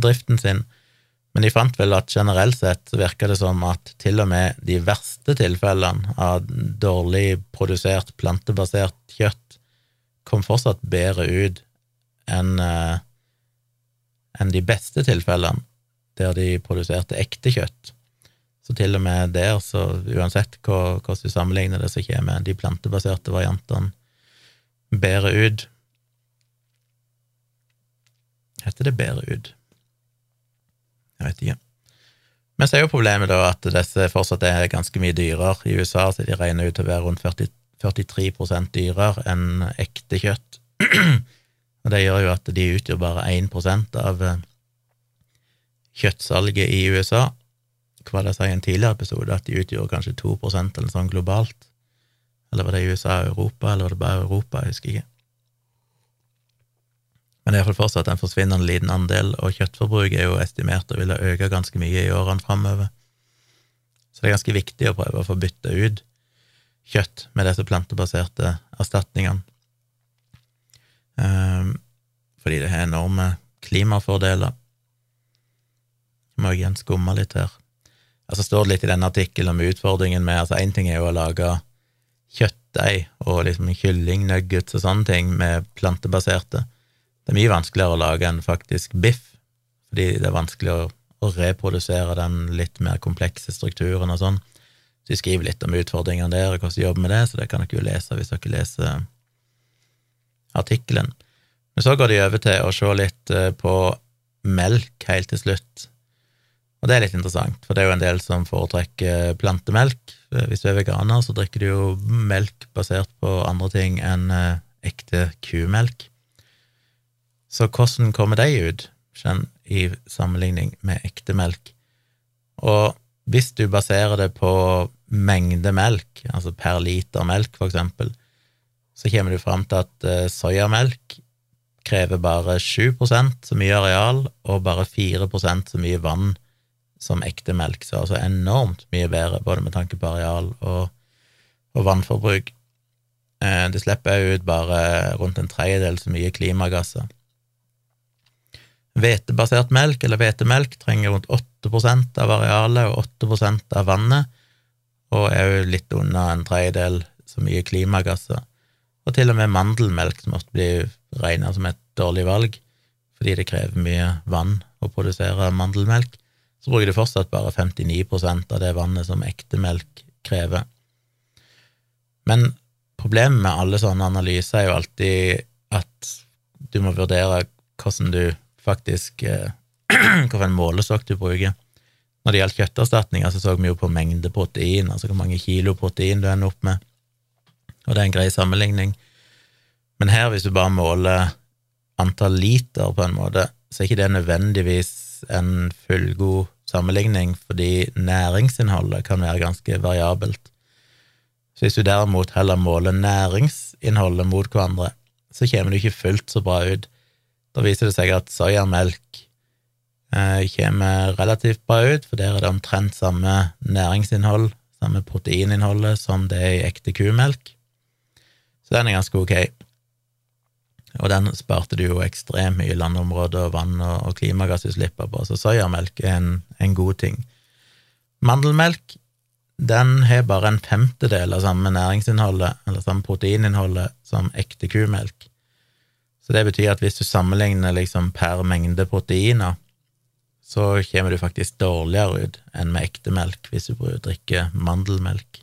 Speaker 1: driften sin. Men de fant vel at generelt sett virker det som at til og med de verste tilfellene av dårlig produsert plantebasert kjøtt kom fortsatt bedre ut enn eh, enn de beste tilfellene, der de produserte ekte kjøtt. Så til og med der, så uansett hvordan du sammenligner det, så kommer de plantebaserte variantene bedre ut. Heter det bedre ut? Jeg vet ikke. Men så er jo problemet da at disse fortsatt er ganske mye dyrere. I USA så de regner ut til å være rundt 40, 43% dyrere enn ekte kjøtt. Og det gjør jo at de utgjør bare 1 av eh, kjøttsalget i USA. Hva det sa i en tidligere episode, at de utgjorde kanskje 2% eller noe sånt globalt. Eller var det i USA og Europa, eller var det bare Europa, jeg husker ikke. Men det er iallfall fortsatt en forsvinnende liten andel, og kjøttforbruket er jo estimert å ville øke ganske mye i årene framover. Så det er ganske viktig å prøve å få bytta ut kjøtt med disse plantebaserte erstatningene. Um, fordi det har enorme klimafordeler. Jeg må igjen skumme litt her. Altså står det litt i denne artikkelen om utfordringen med altså Én ting er jo å lage kjøttdeig og liksom kyllingnuggets og sånne ting med plantebaserte. Det er mye vanskeligere å lage en faktisk biff, fordi det er vanskelig å, å reprodusere den litt mer komplekse strukturen og sånn. Så de skriver litt om utfordringene der og hvordan de jobber med det, så det kan dere jo lese hvis dere leser artikkelen. Men så går de over til å se litt eh, på melk helt til slutt. Og det er litt interessant, for det er jo en del som foretrekker plantemelk. Hvis du er veganer, så drikker du jo melk basert på andre ting enn eh, ekte kumelk. Så hvordan kommer de ut i sammenligning med ekte melk? Og hvis du baserer det på mengde melk, altså per liter melk, for eksempel, så kommer du fram til at eh, soyamelk krever bare 7% så mye areal og bare 4% så mye vann som ekte melk. Så altså enormt mye bedre, både med tanke på areal og, og vannforbruk. Eh, det slipper òg ut bare rundt en tredjedel så mye klimagasser. Hvetebasert melk, eller hvetemelk, trenger rundt 8 av arealet og 8% av vannet, og er jo litt under en tredjedel så mye klimagasser. Og til og med mandelmelk, som ofte blir regna som et dårlig valg fordi det krever mye vann å produsere mandelmelk, så bruker du fortsatt bare 59% av det vannet som ekte melk krever. Men problemet med alle sånne analyser er jo alltid at du må vurdere hvordan du faktisk eh, Hvilken målestokk du bruker. Når det gjelder kjøtterstatninger, så så vi jo på mengde protein, altså hvor mange kilo protein du ender opp med, og det er en grei sammenligning. Men her, hvis du bare måler antall liter, på en måte, så er ikke det nødvendigvis en fullgod sammenligning, fordi næringsinnholdet kan være ganske variabelt. Så hvis du derimot heller måler næringsinnholdet mot hverandre, så kommer du ikke fullt så bra ut. Da viser det seg at soyamelk eh, kommer relativt bra ut, for der er det omtrent samme næringsinnhold, samme proteininnholdet, som det er i ekte kumelk. Så den er ganske ok og den sparte du jo ekstremt mye landområder, vann og, klimagassutslipp på, så soyamelk er en, en, god ting. Mandelmelk den har bare en femtedel av samme næringsinnholdet, eller samme proteininnholdet, som ekte kumelk. Så det betyr at hvis du sammenligner liksom per mengde proteiner, så kommer du faktisk dårligere ut enn med ekte melk hvis du drikker mandelmelk.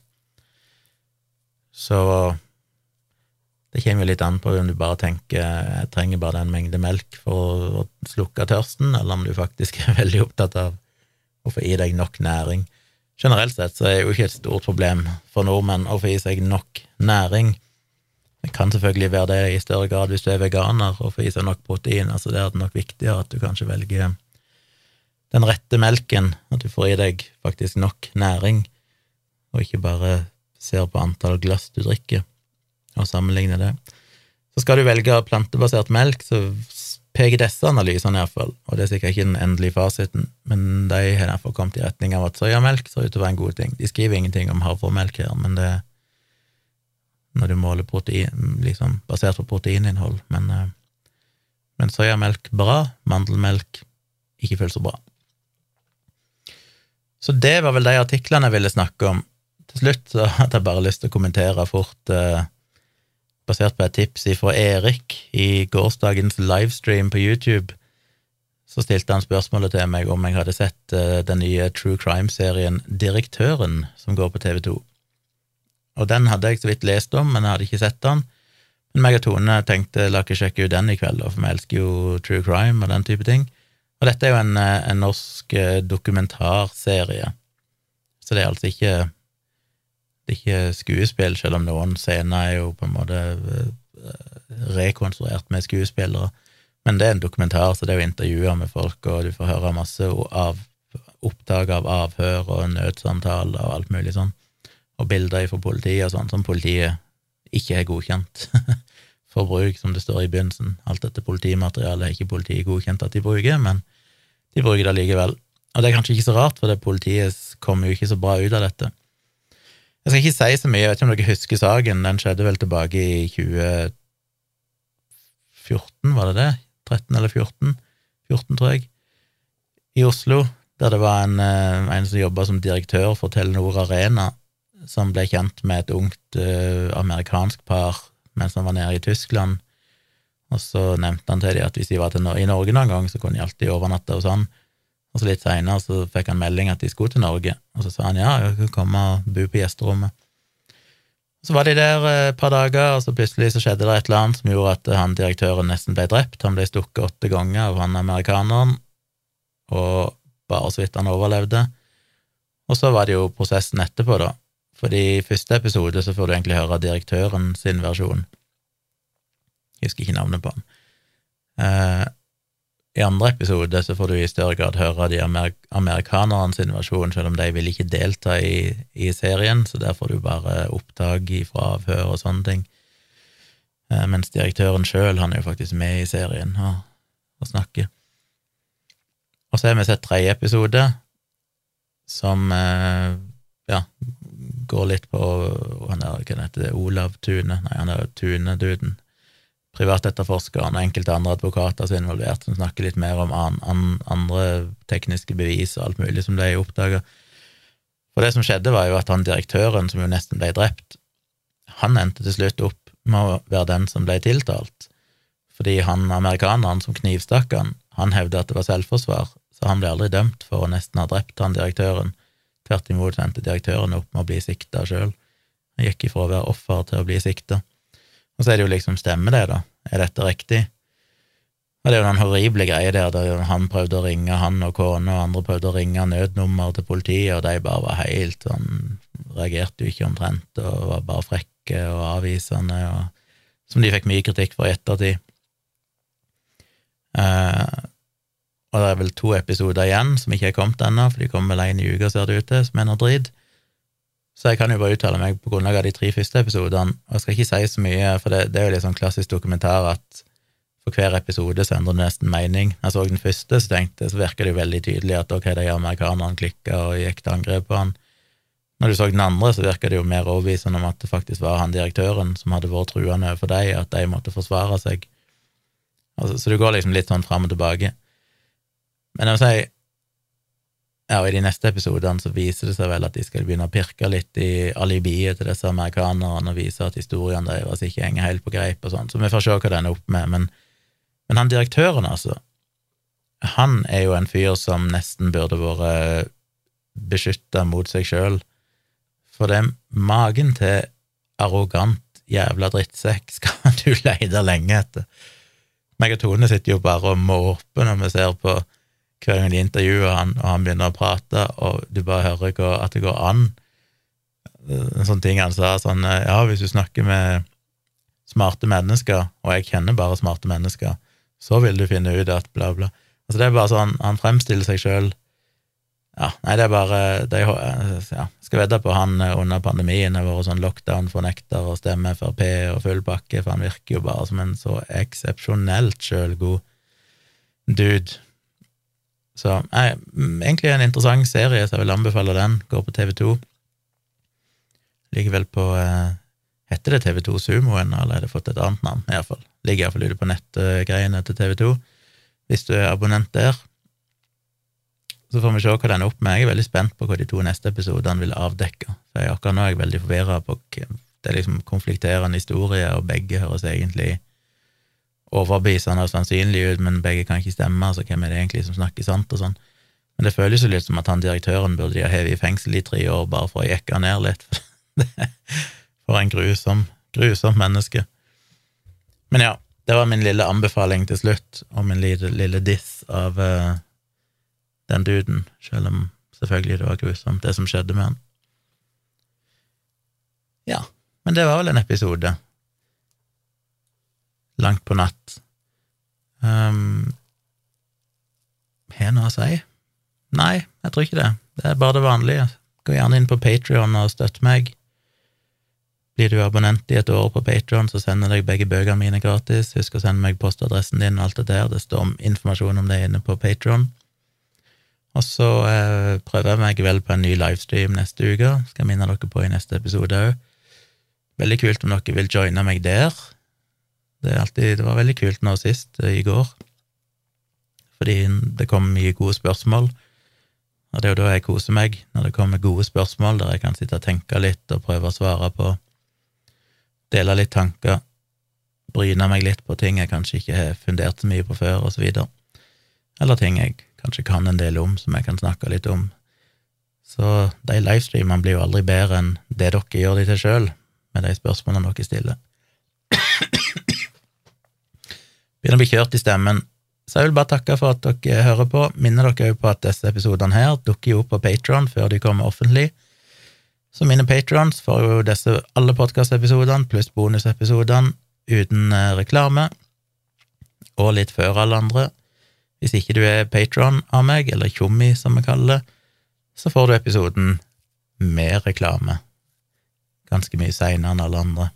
Speaker 1: Så det kommer litt an på om du bare tenker jeg trenger bare den mengde melk for å slukke tørsten, eller om du faktisk er veldig opptatt av å få i deg nok næring. Generelt sett så er det jo ikke et stort problem for nordmenn å få i seg nok næring. Det kan selvfølgelig være det i større grad hvis du er veganer og får i seg nok protein. altså Det er nok viktigere at du kanskje velger den rette melken, at du får i deg faktisk nok næring, og ikke bare ser på antall glass du drikker og sammenligne det. Så skal du velge plantebasert melk, så peker disse analysene iallfall, og det er sikkert ikke den endelige fasiten, men de har derfor kommet i retning av at soyamelk ser ut til å være en god ting. De skriver ingenting om havremelk her, men det er når du måler protein, liksom basert på proteininnhold, men, eh, men soyamelk bra, mandelmelk ikke fullt så bra. Så det var vel de artiklene jeg ville snakke om. Til slutt så hadde jeg bare lyst til å kommentere fort eh, basert på et tips fra Erik i gårsdagens livestream på YouTube, så stilte han spørsmålet til meg om jeg hadde sett uh, den nye True Crime-serien Direktøren, som går på TV2. Og den hadde jeg så vidt lest om, men jeg hadde ikke sett den. Men meg og Tone tenkte la ikke sjekke ut den i kveld, for vi elsker jo True Crime og den type ting. Og dette er jo en, eh, en norsk eh, dokumentarserie, så det er altså ikke det er ikke skuespill, selv om noen scener er jo på en måte eh, rekonstruert med skuespillere. Men det er en dokumentar, så det er jo intervjuer med folk, og du får høre masse av opptak av avhør og nødsamtaler og alt mulig sånn, og bilder fra politiet og sånn, som politiet ikke er godkjent for bruk, som det står i begynnelsen. Alt dette politimaterialet er ikke politiet godkjent at de bruker, men de bruker det likevel. Og det er kanskje ikke så rart, for det politiet kommer jo ikke så bra ut av dette. Jeg skal ikke si så mye, jeg vet ikke om dere husker saken, den skjedde vel tilbake i 2014, var det det? 13 eller 14? 14, tror jeg. I Oslo, der det var en, eh, en som jobba som direktør for Telenor Arena, som ble kjent med et ungt uh, amerikansk par mens han var nede i Tyskland. Og så nevnte han til dem at hvis de var til, i Norge noen gang, så kunne de alltid overnatte hos han. Og så litt seinere så fikk han melding at de skulle til Norge, og så sa han ja, jeg kan komme og bo på gjesterommet. Så var de der eh, et par dager, og så plutselig så skjedde det et eller annet som gjorde at han direktøren nesten ble drept. Han ble stukket åtte ganger av han amerikaneren, og bare så vidt han overlevde. Og så var det jo prosessen etterpå, da. Fordi i første episode så får du egentlig høre direktøren sin versjon. Jeg husker ikke navnet på han. Eh, I andre episode så får du i større grad høre de amerik amerikanernes versjon, selv om de vil ikke delta i, i, serien, så der får du bare opptak fra avhør og sånne ting. Eh, mens direktøren sjøl, han er jo faktisk med i serien og, og snakker. Og så har vi sett tredje episode, som eh, ja, går litt på han der, hva heter det, Olav Tune, nei, han er Tune-duden. Privatetterforskeren og enkelte andre advokater som er involvert, som snakker litt mer om an, an, andre tekniske bevis og alt mulig som ble oppdaga. For det som skjedde, var jo at han direktøren, som jo nesten ble drept, han endte til slutt opp med å være den som ble tiltalt, fordi han amerikaneren som knivstakk han, han hevda at det var selvforsvar, så han ble aldri dømt for å nesten ha drept han direktøren. Tvert imot endte direktøren opp med å bli sikta sjøl. Han gikk ifra å være offer til å bli sikta. Og så er det jo liksom, stemmer det, da? Er dette riktig? Og det er jo den horrible greia der, der han prøvde å ringe, han og kona, og andre prøvde å ringe nødnummer til politiet, og de bare var helt sånn Reagerte jo ikke omtrent, og var bare frekke og avvisende, og som de fikk mye kritikk for i ettertid. Uh, og det er vel to episoder igjen som ikke er kommet ennå, for de kommer vel én i uka, ser det ut til, som er noe drit. Så jeg kan jo bare uttale meg på grunnlag av de tre første episodene, og jeg skal ikke si så mye, for det, det er jo litt sånn klassisk dokumentar at for hver episode så endrer det nesten mening. Jeg så den første, så tenkte så virker det jo veldig tydelig at ok, de amerikanerne klikka og gikk til angrep på han. Når du så den andre, så virka det jo mer overbevisende om at det faktisk var han direktøren som hadde vært truende overfor deg, at de måtte forsvare seg. Altså, så du går liksom litt sånn fram og tilbake. Men jeg må si ja, og I de neste episodene så viser det seg vel at de skal begynne å pirke litt i alibiet til disse amerikanerne og vise at historiene deres ikke henger helt på greip og sånn, så vi får se hva den er opp med. Men, men, han direktøren, altså, han er jo en fyr som nesten burde vært beskytta mot seg sjøl, for det er magen til arrogant jævla drittsekk skal du leide lenge etter. Meg og Tone sitter jo bare og måper når vi ser på hver gang de intervjuer han, og han begynner å prate, og du bare hører at det går an. En sånn ting han sa, sånn Ja, hvis du snakker med smarte mennesker, og jeg kjenner bare smarte mennesker, så vil du finne ut at bla, bla. Altså, det er bare sånn Han fremstiller seg sjøl Ja, nei, det er bare det er, ja, Skal vedde på han under pandemien har vært sånn lockdown-fornekter og stemme Frp og full pakke, for han virker jo bare som en så eksepsjonelt sjølgod dude. Så nei, egentlig en interessant serie, så jeg vil anbefale den. Går på TV2. Ligger vel på eh, Heter det TV2 Sumo ennå, eller har det fått et annet navn? I fall. Ligger iallfall ute på nettgreiene til TV2, hvis du er abonnent der. Så får vi se hva den er opp med. Jeg er veldig spent på hva de to neste episodene vil avdekke. For akkurat nå er jeg veldig forvirra på Det er liksom konflikterende historier, og begge høres egentlig overbevisende og sannsynlig ut, men begge kan ikke stemme, så hvem er det egentlig som snakker sant, og sånn. Men det føles jo litt som at han direktøren burde de ha hevet i fengsel i tre år bare for å jekke ned litt. For en grusom, grusom menneske. Men ja, det var min lille anbefaling til slutt, og min lille, lille diss av uh, den duden, selv om selvfølgelig det var grusomt, det som skjedde med han. Ja, men det var vel en episode langt på natt. Um, Har noe å si? Nei, jeg tror ikke det. Det er bare det vanlige. Gå gjerne inn på Patrion og støtt meg. Blir du abonnent i et år på Patrion, så sender jeg deg begge bøkene mine gratis. Husk å sende meg postadressen din og alt det der. Det står informasjon om det inne på Patrion. Og så eh, prøver jeg meg vel på en ny livestream neste uke. Skal minne dere på i neste episode òg. Veldig kult om dere vil joine meg der. Det, alltid, det var veldig kult nå sist, eh, i går, fordi det kom mye gode spørsmål. Og det er jo da jeg koser meg, når det kommer gode spørsmål der jeg kan sitte og tenke litt og prøve å svare på dele litt tanker, bryne meg litt på ting jeg kanskje ikke har fundert så mye på før, og så videre. Eller ting jeg kanskje kan en del om, som jeg kan snakke litt om. Så de livestreamene blir jo aldri bedre enn det dere gjør de til sjøl, med de spørsmålene dere stiller. Begynner å bli kjørt i stemmen, så jeg vil bare takke for at dere hører på. Minner dere òg på at disse episodene her dukker jo opp på Patron før de kommer offentlig. Så mine patrons får jo disse alle podkastepisodene pluss bonusepisodene uten eh, reklame, og litt før alle andre. Hvis ikke du er patron av meg, eller tjommi som vi kaller det, så får du episoden med reklame. Ganske mye seinere enn alle andre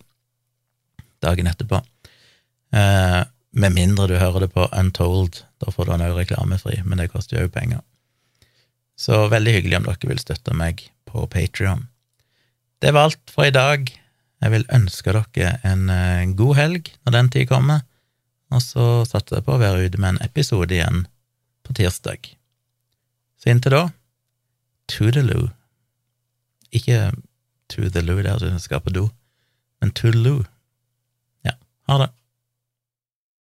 Speaker 1: dagen etterpå. Eh, med mindre du hører det på Untold, da får du den òg reklamefri, men det koster jo òg penger. Så veldig hyggelig om dere vil støtte meg på Patrion. Det var alt for i dag. Jeg vil ønske dere en eh, god helg når den tid kommer, og så satser jeg på å være ute med en episode igjen på tirsdag. Så inntil da, toodaloo. Ikke to the loo der du skal på do, men toodaloo. Ja, ha det.